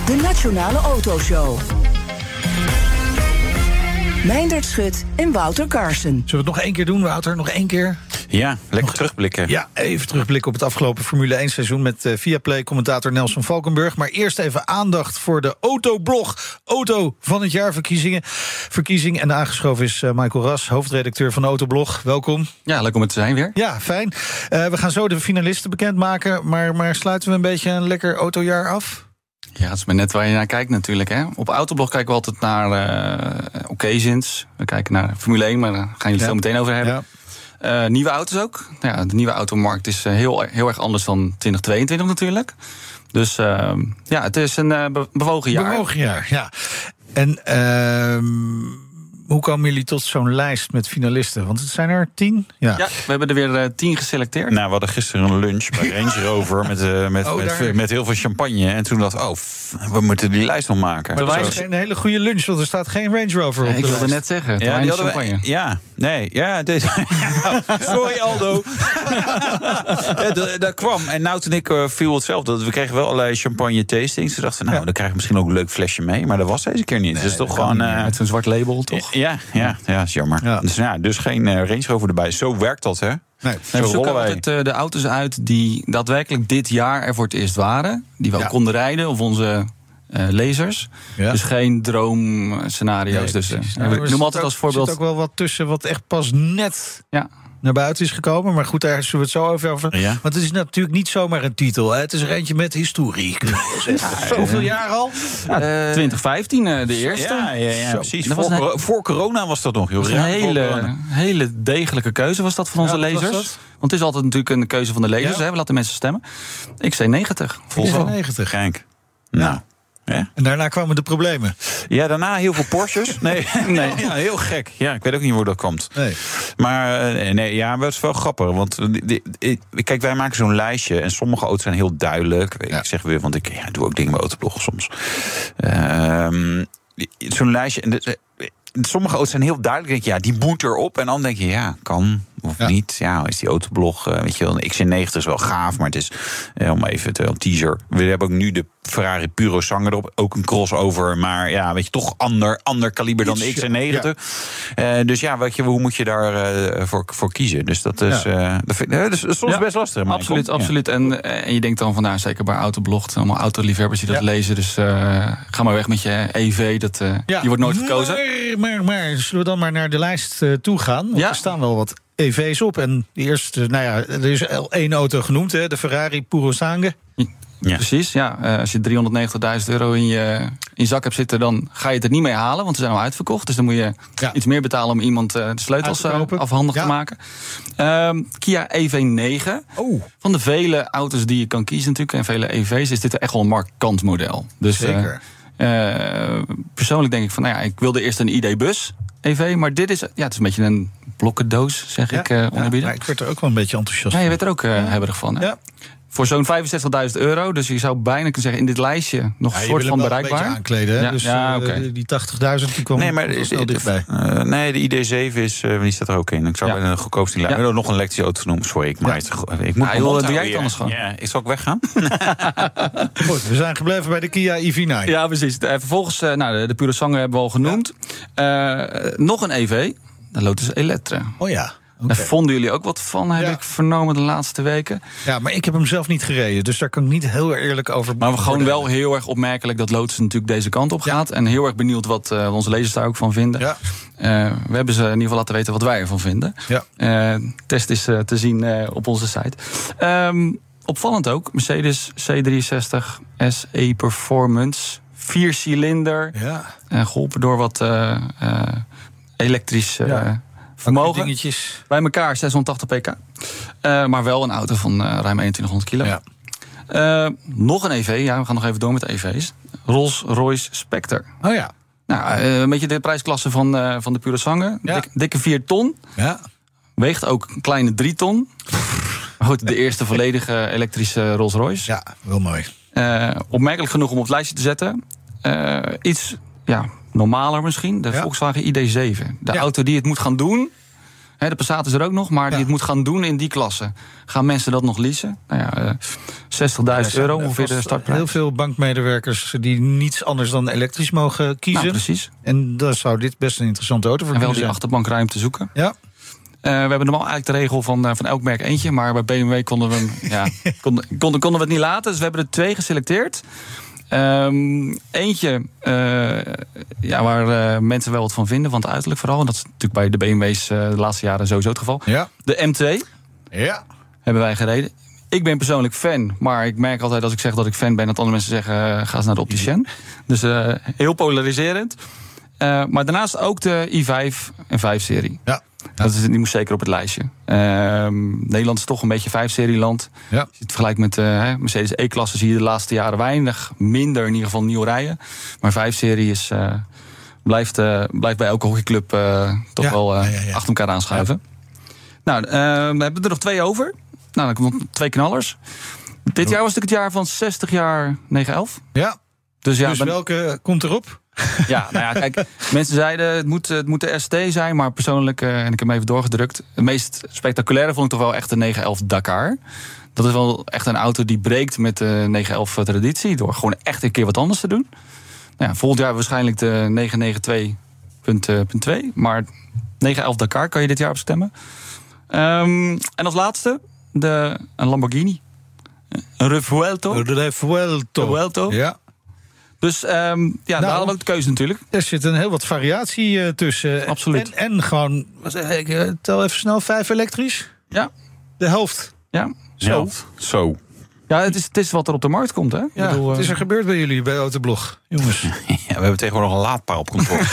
De Nationale Autoshow. Meindert Schut en Wouter Carson. Zullen we het nog één keer doen, Wouter? Nog één keer? Ja, lekker terugblikken. Ja, even terugblikken op het afgelopen Formule 1 seizoen met uh, Viaplay-commentator Nelson Valkenburg. Maar eerst even aandacht voor de Autoblog Auto van het jaar verkiezingen. Verkiezing en aangeschoven is uh, Michael Ras, hoofdredacteur van Autoblog. Welkom. Ja, leuk om het te zijn weer. Ja, fijn. Uh, we gaan zo de finalisten bekendmaken, maar, maar sluiten we een beetje een lekker autojaar af? Ja, het is maar net waar je naar kijkt natuurlijk. Hè. Op Autoblog kijken we altijd naar uh, occasions. We kijken naar Formule 1, maar daar gaan jullie het zo meteen over hebben. Ja. Uh, nieuwe auto's ook. Ja, de nieuwe automarkt is eh, heel, heel erg anders dan 2022 natuurlijk. Dus ehm, ja, het is een eh, be- bewogen jaar. Bewogen jaar, ja. En ehm, hoe komen jullie tot zo'n lijst met finalisten? Want het zijn er tien. Ja. Ja, we hebben er weer eh, tien geselecteerd. Nou, we hadden gisteren een lunch bij [LAUGHS] Range Rover met, eh, met, Oh, met, met heel veel champagne. En toen dacht ik, oh, we moeten die lijst nog maken. Maar dat is een hele goede lunch, want er staat geen Range Rover op ik de wilde net zeggen, Ja, die we, champagne. ja, nee, ja, dit, [LAUGHS] sorry Aldo. [LAUGHS] ja, dat, dat kwam. En nou toen ik eh, viel hetzelfde. We kregen wel allerlei champagne tastings. Toen dachten we, nou, dan krijgen we misschien ook een leuk flesje mee. Maar dat was deze keer niet. dus toch gewoon... eh, Met zo'n zwart label, toch? Ja, ja, ja, is jammer. Ja. Dus, ja, dus geen eh, Range Rover erbij. Zo werkt dat, hè? Nee. Nee, Zo we zoeken altijd eh, de auto's uit die daadwerkelijk dit jaar er voor het eerst waren. Die we Ja. konden rijden, of onze eh lezers. Ja. Dus geen droomscenario's. Nee, dus, eh, precies. ik noem altijd ook- als voorbeeld... Er zit ook wel wat tussen wat echt pas net Ja. Naar buiten is gekomen. Maar goed, daar zullen we het zo over hebben. Ja. Want het is natuurlijk niet zomaar een titel. Hè. Het is er eentje met historie. Hoeveel jaar al? Ja, 2015, eh, de eerste. Ja, ja, precies. Dat Voor, was een- coro- voor corona was dat nog, joh. Een hele, hele degelijke keuze was dat van onze lezers. Want het is altijd natuurlijk een keuze van de lezers. Hè? We laten mensen stemmen. Ik zei 90. Volvo. 90. Kijk. Nou. Ja. En daarna kwamen de problemen. ja, daarna heel veel Porsches. [LAUGHS] Nee, nee. Ja, heel gek. Ja, ik weet ook niet hoe dat komt. Nee. Maar eh, nee, ja, maar het is wel grappig. Want kijk, wij maken zo'n lijstje. En sommige auto's zijn heel duidelijk. Ja. Ik zeg weer, want ik ja, doe ook dingen bij Autoblog soms. Ehm, zo'n lijstje. En de- sommige auto's zijn heel duidelijk. Denk je, ja, die moet erop. En dan denk je, ja, kan of Ja. niet. Ja, is die autoblog, eh, weet je wel, een XC90 is wel gaaf. Maar het is, eh, om even te een teaser. We hebben ook nu de Ferrari Puro Sanger erop. Ook een crossover. Maar ja, weet je, toch ander, ander kaliber dan de Iets, XC90. Eh, dus ja, weet je, hoe moet je daar eh, voor, voor kiezen? Dus dat is, eh, dat vind, dus soms Ja, best lastig. Michael. Absoluut, Ja. absoluut. En, en je denkt dan van, nou, zeker bij Autoblog, het zijn allemaal autoliefhebbers die dat Ja. lezen. Dus eh, ga maar weg met je EV, dat, eh, die wordt nooit gekozen. Maar, maar, maar zullen we dan maar naar de lijst eh, toe gaan? Want Ja. er staan wel wat EV's op. En de eerste, nou ja, er is al één auto genoemd, hè, de Ferrari Purosangue. Ja. Precies, ja. Eh, als je 390.000 euro in je, in je zak hebt zitten, dan ga je het er niet mee halen, want ze zijn al uitverkocht. Dus dan moet je Ja. iets meer betalen om iemand eh, de sleutels eh, afhandig Ja. te maken. Ehm, Kia EV9. Oh, Van de vele auto's die je kan kiezen natuurlijk, en vele EV's, is dit echt wel een markant model. Dus, eh, zeker. Persoonlijk denk ik van, nou ja, ik wilde eerst een ID-bus EV, maar dit is, ja, het is een beetje een blokkendoos, zeg ik, eh ja, maar ik werd er ook wel een beetje enthousiast Ja, je van. werd er ook eh hebberig van. hè? Ja. Voor zo'n 65.000 euro, dus je zou bijna kunnen zeggen in dit lijstje nog Ja, een soort van een bereikbaar. beetje aankleden. Hè? Ja, dus ja, eh, oké. die 80.000 die kwam Nee, maar is, dichtbij. eh, nee, de ID7 is, eh, die staat er ook in. Ik zou Ja. bij een goedkoopste Ja. Wil nog een elektrische auto noemen. Sorry, ik, maar Ja. het, ik moet Ja, joh, doe jij het anders gewoon. Ja, ik zal ik weggaan? [LAUGHS] Goed, we zijn gebleven bij de Kia EV9. Ja, precies. Eh, vervolgens, eh, nou, de, de Pure Sanger hebben we al genoemd. Eh, nog een EV, de Lotus Elettra. Oh ja. Oké. Daar vonden jullie ook wat van, heb Ja. ik vernomen de laatste weken. Ja, maar ik heb hem zelf niet gereden, dus daar kan ik niet heel eerlijk over Maar we gewoon wel heel erg opmerkelijk dat Lotus natuurlijk deze kant op gaat. En heel erg benieuwd wat eh, onze lezers daar ook van vinden. Ja. Eh, we hebben ze in ieder geval laten weten wat wij ervan vinden. Ja. Eh, test is te zien op onze site. Ehm, opvallend ook, Mercedes C63 SE Performance. Vier cilinder, Ja, eh, geholpen door wat elektrisch Ja. Vermogen. dingetjes. Bij elkaar 680 pk. Eh, maar wel een auto van eh, ruim 2100 kilo. Ja. Eh, nog een EV, ja, we gaan nog even door met EV's. Rolls-Royce Spectre. Oh ja. Nou, een beetje de prijsklasse van, van de Pure. Ja. Dik- dikke 4 ton. Ja. Weegt ook een kleine 3 ton. [LAUGHS] Goed, de eerste volledige elektrische Rolls-Royce. ja, wel mooi. Opmerkelijk genoeg om op het lijstje te zetten. Iets ja, normaler misschien. De Ja. Volkswagen ID7. De Ja. auto die het moet gaan doen. Hè, de Passat is er ook nog, maar die het moet gaan doen in die klasse. Gaan mensen dat nog leasen? Nou ja, eh, 60.000 euro ongeveer de startprijs. Heel veel bankmedewerkers die niets anders dan elektrisch mogen kiezen. Nou, precies. en daar zou dit best een interessante auto voor En wel die zijn. achterbankruimte zoeken. Ja, Eh, we hebben normaal eigenlijk de regel van, eh, van elk merk eentje. Maar bij BMW konden we, hem, ja, [LAUGHS] konden, konden, konden we het niet laten. Dus we hebben er twee geselecteerd. Ehm, eentje eh, ja, waar eh, mensen wel wat van vinden, van het uiterlijk vooral. En dat is natuurlijk bij de BMW's eh, de laatste jaren sowieso het geval. ja, De M2 ja. hebben wij gereden. Ik ben persoonlijk fan, maar ik merk altijd als ik zeg dat ik fan ben... dat andere mensen zeggen, ga eens naar de opticien. Dus heel polariserend. Maar daarnaast ook de i5 en 5-serie. ja. Dat is, die moest zeker op het lijstje. Ehm, Nederland is toch een beetje vijf-serie-land. Ja. Als je het vergelijkt met uh, Mercedes E-klasse zie je de laatste jaren weinig, minder in ieder geval nieuw rijden. Maar vijf-serie is, uh, blijft, uh, blijft bij elke hockeyclub toch Ja, wel ja, achter elkaar aanschuiven. Nou, we hebben er nog twee over. Nou, dan komt nog twee knallers. Dit jaar was natuurlijk het jaar van 60 jaar 911. Ja, Dus ja, dus ben- welke komt erop? [LAUGHS] ja, nou ja, kijk, mensen zeiden het moet, het moet de ST zijn, maar persoonlijk, eh, en ik heb hem even doorgedrukt, het meest spectaculaire vond ik toch wel echt de 911 Dakar. Dat is wel echt een auto die breekt met de 911 traditie door gewoon echt een keer wat anders te doen. Nou ja, volgend jaar waarschijnlijk de 992.2, maar 911 Dakar kan je dit jaar op stemmen. Ehm, en als laatste de, een Lamborghini. Een Revuelto. De Vuelto. Vuelto. Ja, Dus ehm, ja, daar hadden we ook de keuze natuurlijk. er zit een heel wat variatie eh, tussen. Absoluut. En, en gewoon, wat zeg ik, eh, tel even snel, vijf elektrisch. Ja, De helft. ja. Zo. Zo. Ja, het is, het is wat er op de markt komt, hè? Ja, bedoel, wat is eh, er gebeurd bij jullie bij Autoblog? Jongens. [LAUGHS] Ja, we hebben tegenwoordig een laadpaal op kantoor. [LAUGHS]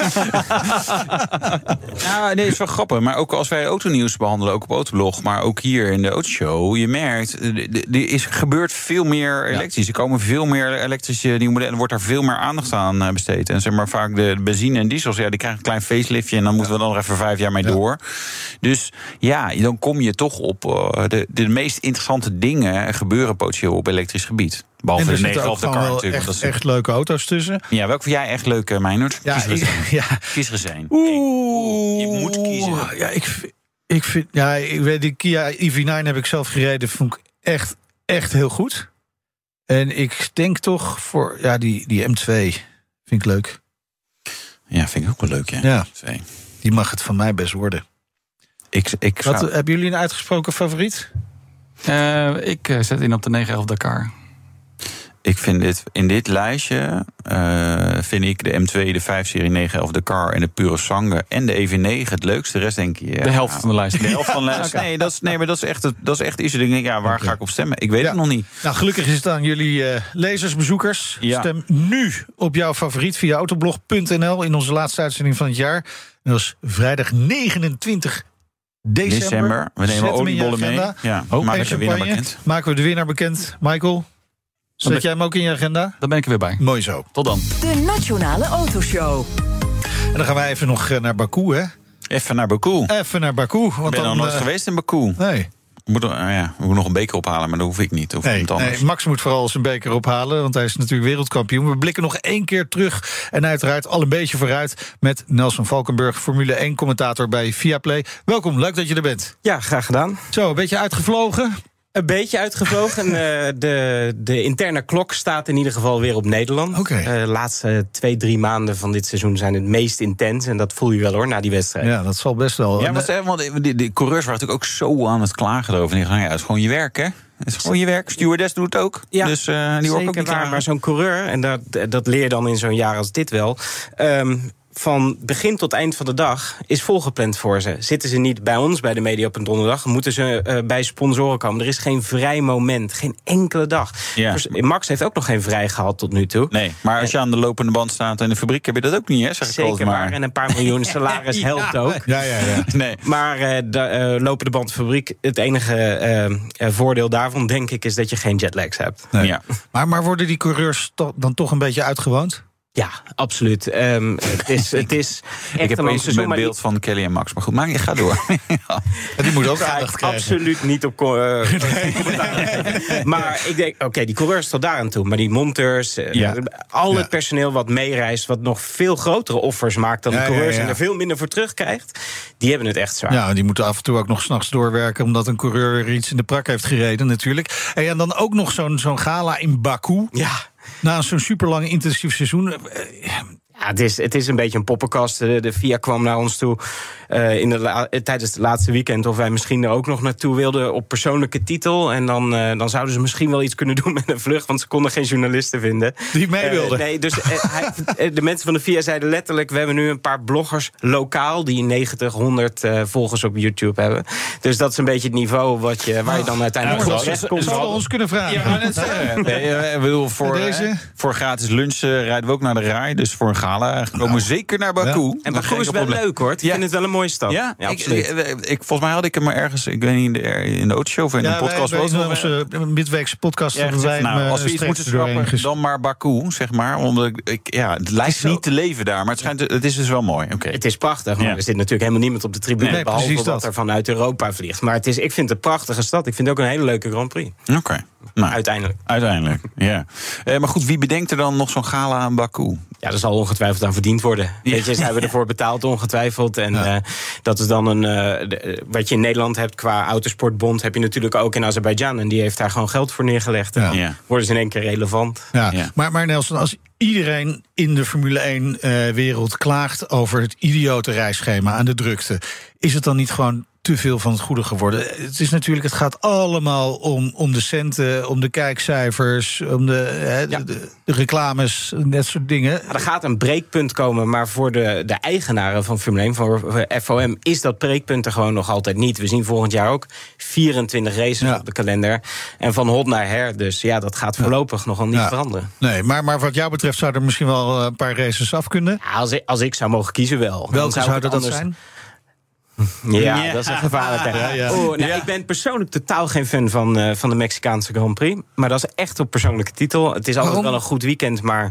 ja, nee, is wel grappig. Maar ook als wij autonieuws behandelen, ook op Autoblog, maar ook hier in de autoshow, je merkt, eh, er is, gebeurt veel meer elektrisch. Er komen veel meer elektrische nieuwe modellen. Er wordt daar veel meer aandacht aan eh, besteed. En zeg maar vaak de benzine en diesels, ja, die krijgen een klein faceliftje en dan moeten we dan nog even vijf jaar mee door. Dus ja, dan kom je toch op eh, de, de meest interessante dingen gebeuren potentieel op elektrisch gebied. Behalve de zitten 9 ook of de car wel natuurlijk. echt, dat is- echt leuke auto's tussen. ja, welke vind jij echt leuk, eh, Meijnerd? Ja, Kies er [LAUGHS] ja. Kies er. Oeh. Je moet kiezen. Ja, ik, ik vind, ja, ik weet, die Kia EV9 heb ik zelf gereden. Vond ik echt, echt heel goed. En ik denk toch voor, ja, die, die M2 vind ik leuk. Ja, vind ik ook wel leuk, ja. Ja. Die mag het van mij best worden. Ik, ik Wat, zou- hebben jullie een uitgesproken favoriet? Eh, ik eh, zet in op de 911 Dakar. ik vind dit, in dit lijstje eh, vind ik de M2, de 5-serie 911, de Car en de Pure Sangue en de EV9 het leukste. De rest denk je... ja, De helft van de lijst. De helft van de lijst. [LAUGHS] Nee, dat is, nee, maar dat is echt, het- dat is echt iets. dat Ik denk, ja, waar ga ik op stemmen? Ik weet Ja. het nog niet. Nou, gelukkig is het aan jullie eh, lezers, bezoekers. Ja. Stem nu op jouw favoriet via autoblog.nl in onze laatste uitzending van het jaar. En dat is vrijdag 29 december. December. We nemen oliebollen mee. agenda. Ja, Ook maak de winnaar bekend. Maken we de winnaar bekend. Michael, zet jij hem ook in je agenda? Daar ben ik er weer bij. Mooi zo. Tot dan. De Nationale Autoshow. En dan gaan wij even nog eh, naar Baku, hè? Even naar Baku. Even naar Baku. Want ben dan, nog nooit eh, geweest in Baku. Nee, Moet, er- ah ja, we moeten nog een beker ophalen, maar dat hoef ik niet. Nee, nee, Max moet vooral zijn beker ophalen, want hij is natuurlijk wereldkampioen. We blikken nog één keer terug en uiteraard al een beetje vooruit... met Nelson Valkenburg, Formule 1-commentator bij Viaplay. Welkom, leuk dat je er bent. Ja, graag gedaan. Zo, een beetje uitgevlogen. Een beetje uitgevlogen. Eh, de, de interne klok staat in ieder geval weer op Nederland. Oké. Eh, de laatste twee, drie maanden van dit seizoen zijn het meest intens. En dat voel je wel hoor, na die wedstrijd. Ja, dat zal best wel. Ja, want, want die, die coureurs waren natuurlijk ook zo aan het klagen erover. En die gaan, ja, het is gewoon je werk, hè? Het is gewoon je werk. Stewardess doet het ook. Ja, dus eh, die ook Zeker niet waar, klagen. maar zo'n coureur, en dat, dat leer je dan in zo'n jaar als dit wel... ehm, van begin tot eind van de dag is volgepland voor ze. Zitten ze niet bij ons bij de media op een donderdag... moeten ze eh, bij sponsoren komen. Er is geen vrij moment, geen enkele dag. Ja. Dus Max heeft ook nog geen vrij gehad tot nu toe. Nee, maar als je aan de lopende band staat in de fabriek... heb je dat ook niet, hè? Zeg ik Zeker altijd waar. maar. En een paar miljoen [LAUGHS] salaris helpt ook. ja, ja, ja. Nee. Maar eh de eh, lopende bandfabriek, het enige eh, eh, voordeel daarvan, denk ik, is dat je geen jetlags hebt. Nee. Ja. Maar, maar worden die coureurs to- dan toch een beetje uitgewoond? Ja, absoluut. Ehm, [LAUGHS] het is, het is echt Ik heb een seizoen, beeld van Kelly en Max. Maar goed, maar ga door. [LAUGHS] Ja. Die moet ook aandacht ik krijgen. absoluut niet op. eh, [LAUGHS] maar ik denk, oké, die coureurs tot daar aan toe. Maar die monteurs, eh, Ja. al Ja. het personeel wat meereist, wat nog veel grotere offers maakt dan de coureurs en er veel minder voor terugkrijgt, die hebben het echt zwaar. Ja, die moeten af en toe ook nog s'nachts doorwerken... omdat een coureur weer iets in de prak heeft gereden natuurlijk. En dan ook nog zo'n zo'n gala in Baku... ja. Na zo'n superlang intensief seizoen. Ja, het is, het is een beetje een poppenkast. De, de VIA kwam naar ons toe eh, in de la- eh, tijdens het laatste weekend... of wij misschien er ook nog naartoe wilden op persoonlijke titel. En dan, eh, dan zouden ze misschien wel iets kunnen doen met een vlucht... want ze konden geen journalisten vinden. Die mee wilden. nee, dus hij- de mensen van de VIA zeiden letterlijk... we hebben nu een paar bloggers lokaal... die 90, 100 eh, volgers op YouTube hebben. Dus dat is een beetje het niveau wat je, waar je dan uiteindelijk Ja, ons kunnen vragen? Nee, eh, ik bedoel, voor, deze? voor gratis lunch eh, rijden we ook naar de RAI. Dus voor een gala gekomen. Zeker naar Baku. En Baku is wel leuk hoor. Ik vind het wel een mooie stad. Ja, Ja, ik, absoluut. ik, ik- volgens mij had ik hem maar ergens, ik weet niet, in de, in de autoshow of in Ja, een podcast. wij- het nog, onze midweekse podcast Ja, hebben wij nou, als we eh, iets moeten schrappen, dan maar Baku, zeg maar. Omdat ik, ik- ja, het lijkt niet te leven daar, maar het, schijnt, het is dus wel mooi. Oké. Het is prachtig, maar Ja. er zit natuurlijk helemaal niemand op de tribune. Nee, behalve wat dat. er vanuit Europa vliegt. Maar het is, ik vind het een prachtige stad. Ik vind het ook een hele leuke Grand Prix. Oké. Nou, Uiteindelijk. uiteindelijk, [LAUGHS] ja. Eh, maar goed, wie bedenkt er dan nog zo'n gala aan Baku? Ja, er zal ongetwijfeld aan verdiend worden. Weet je, ze hebben ervoor betaald ongetwijfeld. En eh, dat is dan een... eh, de- wat je in Nederland hebt qua autosportbond... heb je natuurlijk ook in Azerbeidzjan. En die heeft daar gewoon geld voor neergelegd. En Ja. dan Ja. worden ze in één keer relevant. Ja. Ja. Maar, maar Nelson, als iedereen in de Formule 1-wereld klaagt over het idiote reisschema aan de drukte, is het dan niet gewoon te veel van het goede geworden? Het is natuurlijk, het gaat allemaal om, om de centen, om de kijkcijfers, om de, Ja. de, de- de reclames, dat soort dingen. Er gaat een breekpunt komen, maar voor de, de eigenaren van Formule 1, voor FOM, is dat breekpunt er gewoon nog altijd niet. We zien volgend jaar ook 24 races Ja. op de kalender. En van hot naar her. Dus ja, dat gaat voorlopig nogal niet veranderen. Nee, maar, maar wat jou betreft zou er misschien wel eh, een paar races af kunnen. Als, ik, als ik zou mogen kiezen, wel. Welke zouden dat anders- zijn? Ja, Ja. dat is een gevaarlijke. [LAUGHS] Ja, ja. Oh, nou, Ik ben persoonlijk totaal geen fan van, eh, van de Mexicaanse Grand Prix. Maar dat is echt op persoonlijke titel. Het is altijd wel een goed weekend, maar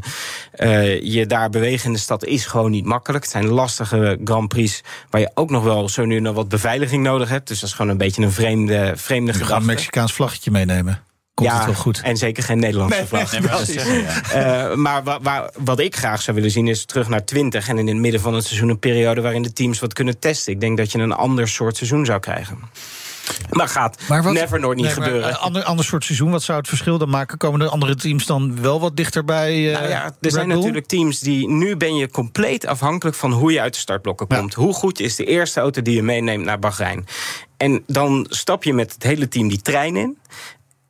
eh, je daar bewegen in de stad is gewoon niet makkelijk. Het zijn lastige Grand Prix waar je ook nog wel zo nu nog wat beveiliging nodig hebt. Dus dat is gewoon een beetje een vreemde, vreemde gedachte. een Mexicaans vlaggetje meenemen. Komt ja, het wel goed? En zeker geen Nederlandse vlag. Nee, maar dat ja. Eh, maar wa- wa- wat ik graag zou willen zien is terug naar 20 en in het midden van het seizoen een periode waarin de teams wat kunnen testen. Ik denk dat je een ander soort seizoen zou krijgen. Maar gaat never nooit niet nee, gebeuren. Een ander, ander soort seizoen, wat zou het verschil dan maken? Komen de andere teams dan wel wat dichterbij? eh Nou ja, er Red zijn Bull? natuurlijk teams die. Nu ben je compleet afhankelijk van hoe je uit de startblokken komt. Hoe goed is de eerste auto die je meeneemt naar Bahrein? En dan stap je met het hele team die trein in.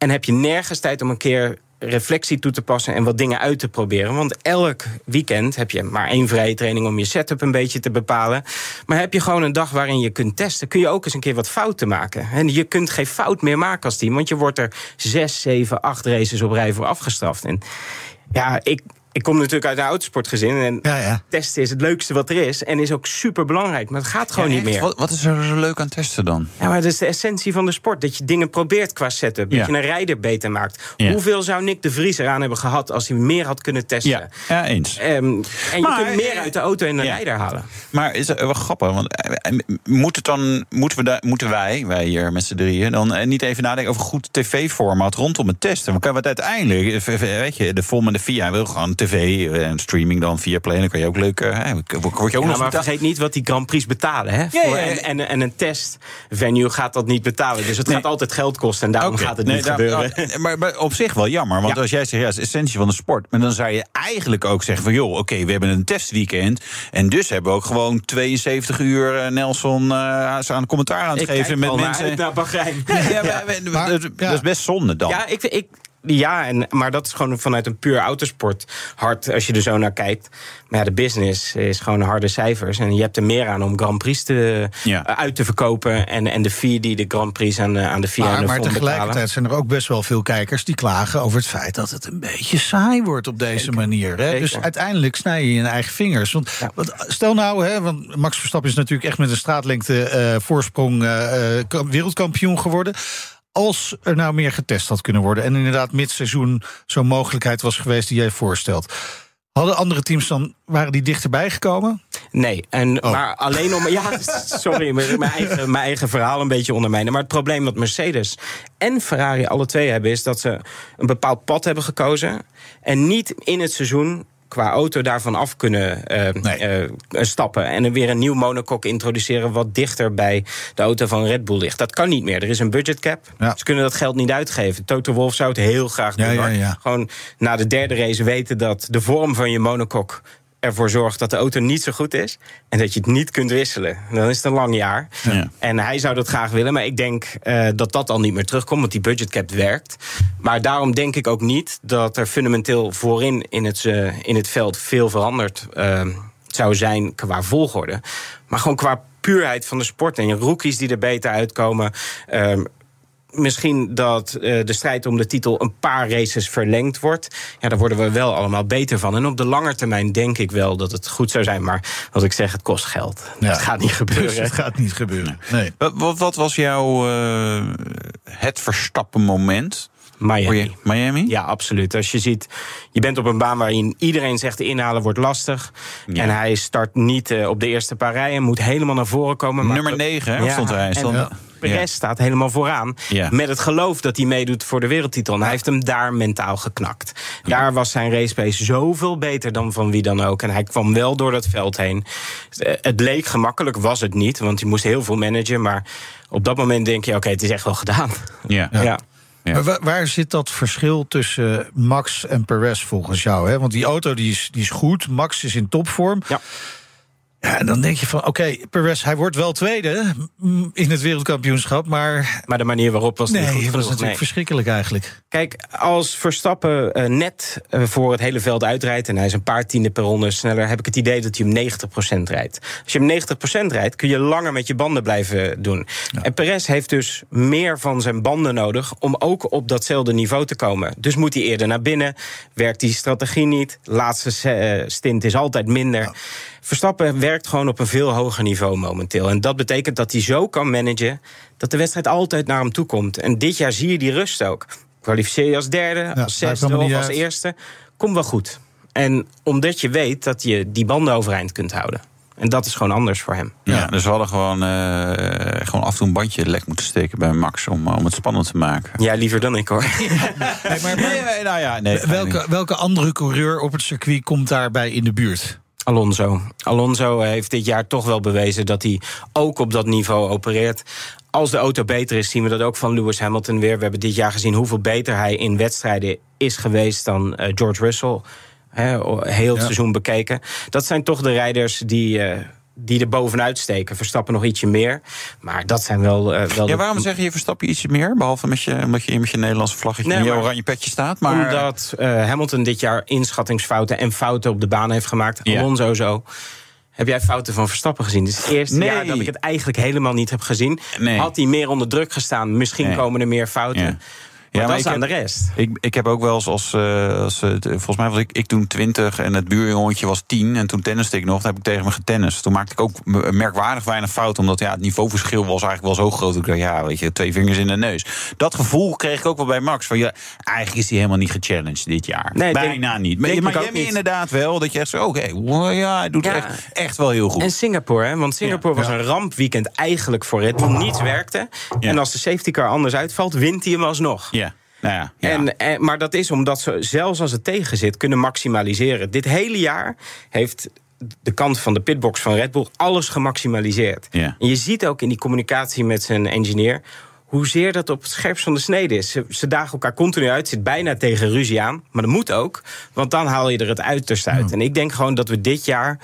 En heb je nergens tijd om een keer reflectie toe te passen en wat dingen uit te proberen. Want elk weekend heb je maar één vrije training om je setup een beetje te bepalen. Maar heb je gewoon een dag waarin je kunt testen, kun je ook eens een keer wat fouten maken. En je kunt geen fout meer maken als team, want je wordt er zes, zeven, acht races op rij voor afgestraft. En ja, ik. Ik kom natuurlijk uit een autosportgezin en Ja, ja. testen is het leukste wat er is en is ook super belangrijk, maar het gaat gewoon Ja, niet meer. Wat, wat is er zo leuk aan testen dan? Ja, maar dat is de essentie van de sport. Dat je dingen probeert qua setup. Dat je een rijder beter maakt. Hoeveel zou Nick de Vries eraan hebben gehad als hij meer had kunnen testen? Ja, eens. Ehm, en je kunt meer eh, uit de auto en de rijder halen. Maar is het wel grappig, want eh, eh, moet het dan, moeten, we da- moeten wij, wij hier met z'n drieën, dan eh, niet even nadenken over goed tv-format rondom het testen? Want, uiteindelijk, eh, weet je, de FOM en de VIA wil gewoon tv en streaming dan via Play. Dan kan je ook leuk, eh, hè, word je ook Ja, nog maar betaald? vergeet niet wat die Grand Prix betalen. Hè? Ja, Voor- ja, ja. En, en, en een testvenue gaat dat niet betalen. Dus het Nee. gaat altijd geld kosten en daarom gaat het nee, niet daar- gebeuren. nou, maar, maar op zich wel jammer. Want Ja. als jij zegt, ja, het is essentie van de sport. Maar dan zou je eigenlijk ook zeggen van, joh, oké, we hebben een testweekend. En dus hebben we ook gewoon 72 uur eh, Nelson eh, aan commentaar aan het Ik geven kijk met naar mensen. uit naar Bahrein. Ja, maar- maar- Maar- dat, ja. dat is best zonde dan. Ja, ik, ik, ja en, maar dat is gewoon vanuit een puur autosport hard als je er zo naar kijkt. Maar ja, de business is gewoon harde cijfers. En je hebt er meer aan om Grand Prix te, Ja. eh, uit te verkopen. En, en de fee die de Grand Prix aan, eh, aan de VIA en Maar, de maar tegelijkertijd betalen. zijn er ook best wel veel kijkers die klagen over het feit dat het een beetje saai wordt op deze manier. Hè? Dus uiteindelijk snij je je eigen vingers. Want Ja. wat- stel nou, hè, want Max Verstappen is natuurlijk echt met een straatlengte eh, voorsprong ka- wereldkampioen geworden. Als er nou meer getest had kunnen worden en inderdaad midseizoen zo'n mogelijkheid was geweest die jij voorstelt. Hadden andere teams dan, waren die dichterbij gekomen? Nee, en, Oh. maar alleen om. Ja, [LAUGHS] sorry, mijn eigen, mijn eigen verhaal een beetje ondermijnen. Maar het probleem dat Mercedes en Ferrari alle twee hebben, is dat ze een bepaald pad hebben gekozen. En niet in het seizoen qua auto daarvan af kunnen eh, Nee. eh, stappen. En er weer een nieuw monocoque introduceren wat dichter bij de auto van Red Bull ligt. Dat kan niet meer. Er is een budgetcap. Ja. Ze kunnen dat geld niet uitgeven. Toto Wolff zou het heel graag doen. Ja, ja. Gewoon na de derde race weten dat de vorm van je monocoque ervoor zorgt dat de auto niet zo goed is. En dat je het niet kunt wisselen. Dan is het een lang jaar. Ja. En hij zou dat graag willen. Maar ik denk eh, dat dat al niet meer terugkomt. Want die budgetcap werkt. Maar daarom denk ik ook niet dat er fundamenteel voorin in het, eh, in het veld veel veranderd eh, zou zijn qua volgorde. Maar gewoon qua puurheid van de sport. En je rookies die er beter uitkomen. ehm, misschien dat uh, de strijd om de titel een paar races verlengd wordt. Ja, daar worden we wel allemaal beter van. En op de lange termijn denk ik wel dat het goed zou zijn. Maar wat ik zeg, het kost geld. Ja. Het gaat niet gebeuren. Dus het gaat niet gebeuren. Nee. Wat, wat was jouw uh, het verstappen moment? Miami. Miami? Ja, absoluut. Als je ziet, je bent op een baan waarin iedereen zegt de inhalen wordt lastig. En hij start niet uh, op de eerste paar rijen, moet helemaal naar voren komen. Nummer 9 ja, stond hij. Stond, en, Perez staat helemaal vooraan. Ja. Met het geloof dat hij meedoet voor de wereldtitel. En hij heeft hem daar mentaal geknakt. Daar was zijn racepace zoveel beter dan van wie dan ook. En hij kwam wel door dat veld heen. Eh, het leek gemakkelijk, was het niet. Want hij moest heel veel managen. Maar op dat moment denk je, oké, okay, het is echt wel gedaan. Ja. [LAUGHS] ja. Ja. Maar waar, zit dat verschil tussen Max en Perez volgens jou? Hè? Want die auto die is, die is goed, Max is in topvorm. Ja. Ja, en dan denk je van, oké, okay, Perez, hij wordt wel tweede in het wereldkampioenschap, maar... Maar de manier waarop was nee, niet goed dat was natuurlijk nee. verschrikkelijk eigenlijk. Kijk, als Verstappen uh, net uh, voor het hele veld uitrijdt... en hij is een paar tiende per ronde sneller... heb ik het idee dat hij hem 90% rijdt. Als je hem 90% rijdt, kun je langer met je banden blijven doen. Ja. En Perez heeft dus meer van zijn banden nodig... om ook op datzelfde niveau te komen. Dus moet hij eerder naar binnen, werkt die strategie niet... laatste uh, stint is altijd minder... Ja. Verstappen werkt gewoon op een veel hoger niveau momenteel. En dat betekent dat hij zo kan managen dat de wedstrijd altijd naar hem toe komt. En dit jaar zie je die rust ook. Kwalificeer je als derde, ja, als zesde of als eerste. Kom wel goed. En omdat je weet dat je die banden overeind kunt houden. En dat is gewoon anders voor hem. Ja, ja. dus we hadden gewoon, uh, gewoon af en toe een bandje lek moeten steken bij Max om, om het spannend te maken. Ja, liever dan ik hoor. [LAUGHS] nee, maar, maar, nee, nou ja, nee, welke, welke andere coureur op het circuit komt daarbij in de buurt? Alonso. Alonso heeft dit jaar toch wel bewezen dat hij ook op dat niveau opereert. Als de auto beter is, zien we dat ook van Lewis Hamilton weer. We hebben dit jaar gezien hoeveel beter hij in wedstrijden is geweest dan uh, George Russell. He, heel het ja. seizoen bekeken. Dat zijn toch de rijders die. Uh, die er bovenuit steken. Verstappen nog ietsje meer. Maar dat zijn wel. Uh, wel ja, waarom de... zeg je Verstappen ietsje meer? Behalve met je, omdat je met je Nederlandse vlaggetje nee, en je oranje petje staat. Maar... Omdat uh, Hamilton dit jaar inschattingsfouten en fouten op de baan heeft gemaakt. Ja. Alonso zo. Heb jij fouten van Verstappen gezien? Dit is het eerste nee. jaar dat ik het eigenlijk helemaal niet heb gezien. Nee. Had hij meer onder druk gestaan, misschien komen er meer fouten. Ja. Ja, maar dat is aan heb, de rest. Ik, ik heb ook wel eens als, uh, als uh, volgens mij was ik, ik toen 20 en het buurjongetje was 10 en toen tenniste ik nog, dan heb ik tegen me getennist. Toen maakte ik ook merkwaardig weinig fout, omdat ja, het niveauverschil was eigenlijk wel zo groot. Ik dacht, ja, weet je, twee vingers in de neus. Dat gevoel kreeg ik ook wel bij Max. Van ja, eigenlijk is hij helemaal niet gechallenged dit jaar. Nee, Bijna denk, niet. Maar, maar Miami inderdaad wel, dat je echt zo, oké, okay, ja, hij doet ja. echt, echt wel heel goed. En Singapore, hè, want Singapore ja. was een rampweekend eigenlijk voor Red Bull. Niets werkte. En als de safety car anders uitvalt, wint hij hem alsnog. Ja. Nou ja, ja. En, en, maar dat is omdat ze, zelfs als het tegen zit, kunnen maximaliseren. Dit hele jaar heeft de kant van de pitbox van Red Bull alles gemaximaliseerd. Ja. En je ziet ook in die communicatie met zijn engineer hoezeer dat op het scherpst van de snede is. Ze, ze, dagen elkaar continu uit, zit bijna tegen ruzie aan. Maar dat moet ook, want dan haal je er het uiterste uit. Ja. En ik denk gewoon dat we dit jaar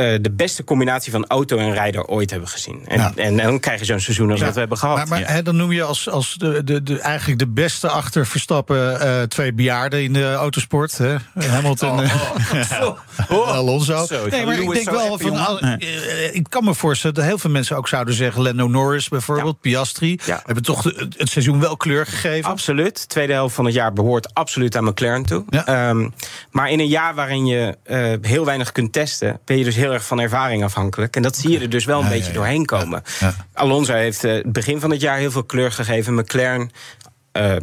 uh, de beste combinatie van auto en rijder ooit hebben gezien. En, ja. en, en dan krijg je zo'n seizoen als ja. dat we hebben gehad. Maar, dan noem je als, als de, de, de, eigenlijk de beste achter Verstappen uh, twee bejaarden in de autosport. Hè? Hamilton en oh, oh. [LAUGHS] oh. Alonso. Zo, nee, maar ik denk wel van. Al, ik kan me voorstellen dat heel veel mensen ook zouden zeggen. Lando Norris bijvoorbeeld, Piastri. Hebben toch de, het seizoen wel kleur gegeven? Absoluut. Tweede helft van het jaar behoort absoluut aan McLaren toe. Um, maar in een jaar waarin je heel weinig kunt testen, ben je dus heel erg van ervaring afhankelijk. En dat zie je er dus wel een ja, beetje ja, doorheen komen. Alonso heeft het begin van het jaar heel veel kleur gegeven. McLaren, uh,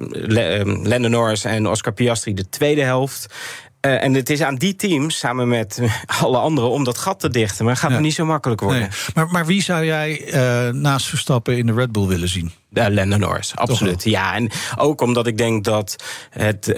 Lando Norris en Oscar Piastri de tweede helft. Uh, en het is aan die teams, samen met [LAUGHS] alle anderen, om dat gat te dichten. Maar het gaat ja. niet zo makkelijk worden. Nee. Maar, maar wie zou jij naast Verstappen in de Red Bull willen zien? Uh, Lando Norris, absoluut. Ja, en ook omdat ik denk dat het, uh,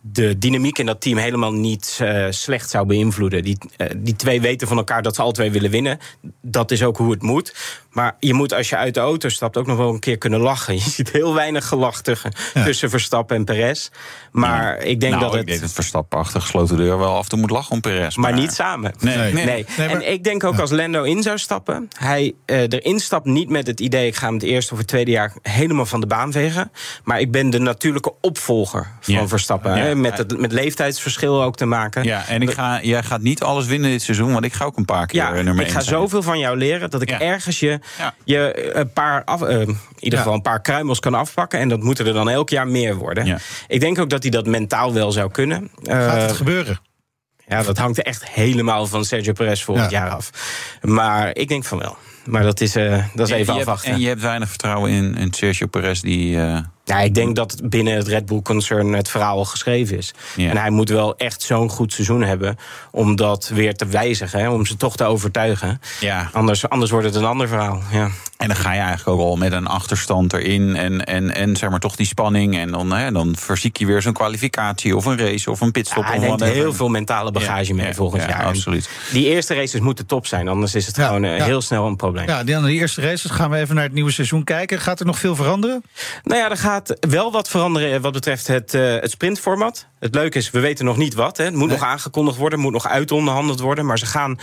de dynamiek in dat team helemaal niet uh, slecht zou beïnvloeden. Die, uh, die twee weten van elkaar dat ze al twee willen winnen. Dat is ook hoe het moet. Maar je moet als je uit de auto stapt ook nog wel een keer kunnen lachen. [LAUGHS] Je ziet heel weinig gelach tussen, ja. tussen Verstappen en Perez. Maar ja. ik denk nou, dat het... Ik denk dat Verstappen achter gesloten deur wel af en toe moet lachen om Perez. Maar, maar niet samen. Nee. nee. nee. nee. maar... En ik denk ook als Lando in zou stappen... hij uh, erin stapt niet met het idee... ik ga hem het eerste of het tweede jaar helemaal van de baan vegen. Maar ik ben de natuurlijke opvolger van Ja. Verstappen. Ja. hè, Met het met leeftijdsverschil ook te maken. Ja, en ik ga, jij gaat niet alles winnen dit seizoen, want ik ga ook een paar keer Ja, eh, nummer ik ga zijn. zoveel van jou leren dat ik Ja. ergens je, Ja. je eh, een paar af, eh, in ieder geval een paar kruimels kan afpakken. En dat moeten er dan elk jaar meer worden. Ja. Ik denk ook dat hij dat mentaal wel zou kunnen. Gaat het gebeuren? ja, dat hangt echt helemaal van Sergio Perez volgend Ja. jaar af. Maar ik denk van wel. Maar dat is, eh, dat is En even je hebt- afwachten. en je hebt weinig vertrouwen in, in Sergio Perez, die... Ja, ik denk dat binnen het Red Bull-concern het verhaal al geschreven is. Ja. En hij moet wel echt zo'n goed seizoen hebben om dat weer te wijzigen. Hè, om ze toch te overtuigen. ja, Anders, anders wordt het een ander verhaal. Ja. En dan ga je eigenlijk ook al met een achterstand erin. En, en, en zeg maar toch die spanning. En dan, hè, dan verziek je weer zo'n kwalificatie of een race of een pitstop. hij neemt heel veel mentale bagage Ja, mee ja, volgend ja, jaar. Absoluut. Die eerste races moeten top zijn, anders is het Ja, gewoon eh, ja. heel snel een probleem. Ja, die, de eerste races gaan we even naar het nieuwe seizoen kijken. Gaat er nog veel veranderen? Nou ja, er gaat wel wat veranderen wat betreft het, eh, het sprintformat. Het leuke is, we weten nog niet wat. Hè. Het moet nog aangekondigd worden, moet nog uitonderhandeld worden. Maar ze gaan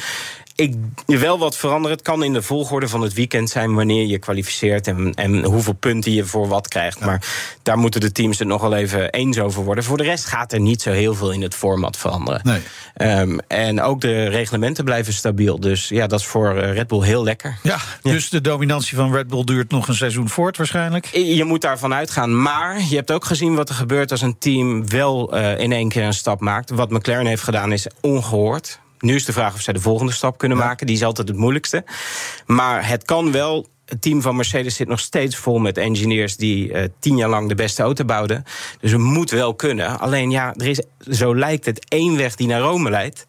ik, wel wat veranderen. Het kan in de volgorde van het weekend zijn wanneer je kwalificeert en, en hoeveel punten je voor wat krijgt. Maar daar moeten de teams het nog wel even eens over worden. Voor de rest gaat er niet zo heel veel in het format veranderen. Nee. Ehm, en ook de reglementen blijven stabiel. Dus ja, dat is voor eh, Red Bull heel lekker. Ja, dus de dominantie van Red Bull duurt nog een seizoen voort waarschijnlijk. Je moet daarvan uitgaan. Maar je hebt ook gezien wat er gebeurt als een team wel eh, in één keer een stap maakt. Wat McLaren heeft gedaan is ongehoord. Nu is de vraag of zij de volgende stap kunnen maken. Die is altijd het moeilijkste. Maar het kan wel. Het team van Mercedes zit nog steeds vol met engineers die eh, tien jaar lang de beste auto bouwden. Dus het moet wel kunnen. Alleen ja, er is, zo lijkt het, één weg die naar Rome leidt.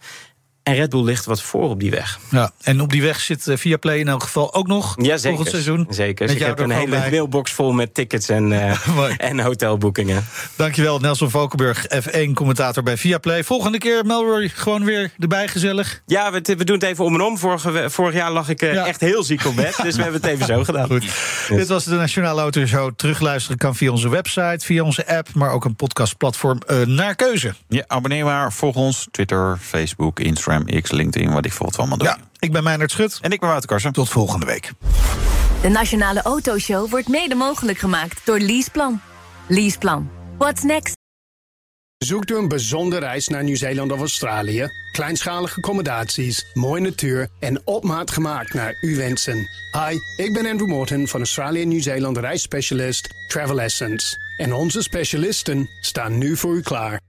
En Red Bull ligt wat voor op die weg. Ja, en op die weg zit eh, Viaplay in elk geval ook nog Ja, zeker. volgend seizoen. Zeker. Ik heb een hele bij. mailbox vol met tickets en, eh, [LAUGHS] en hotelboekingen. Dankjewel, Nelson Valkenburg, F1-commentator bij Viaplay. Volgende keer, Melroy, gewoon weer erbij gezellig. Ja, we, we doen het even om en om. Vorige, vorig jaar lag ik eh, Ja. echt heel ziek op bed. [LAUGHS] Dus we hebben het even zo gedaan. Goed. Dit was de Nationale Autoshow. Terugluisteren kan via onze website, via onze app... maar ook een podcastplatform eh, naar keuze. Ja, abonneer maar. Volg ons. Twitter, Facebook, Instagram, X, LinkedIn. Wat ik we allemaal doen. Ja, ik ben Meijnerd Schut. En ik ben Wouter Karsen. Tot volgende week. De Nationale Autoshow wordt mede mogelijk gemaakt door Leaseplan. Leaseplan. What's next? Zoekt u een bijzondere reis naar Nieuw-Zeeland of Australië? Kleinschalige accommodaties, mooie natuur en op maat gemaakt naar uw wensen. Hi, ik ben Andrew Morton van Australië Nieuw-Zeeland reisspecialist Travel Essence. En onze specialisten staan nu voor u klaar.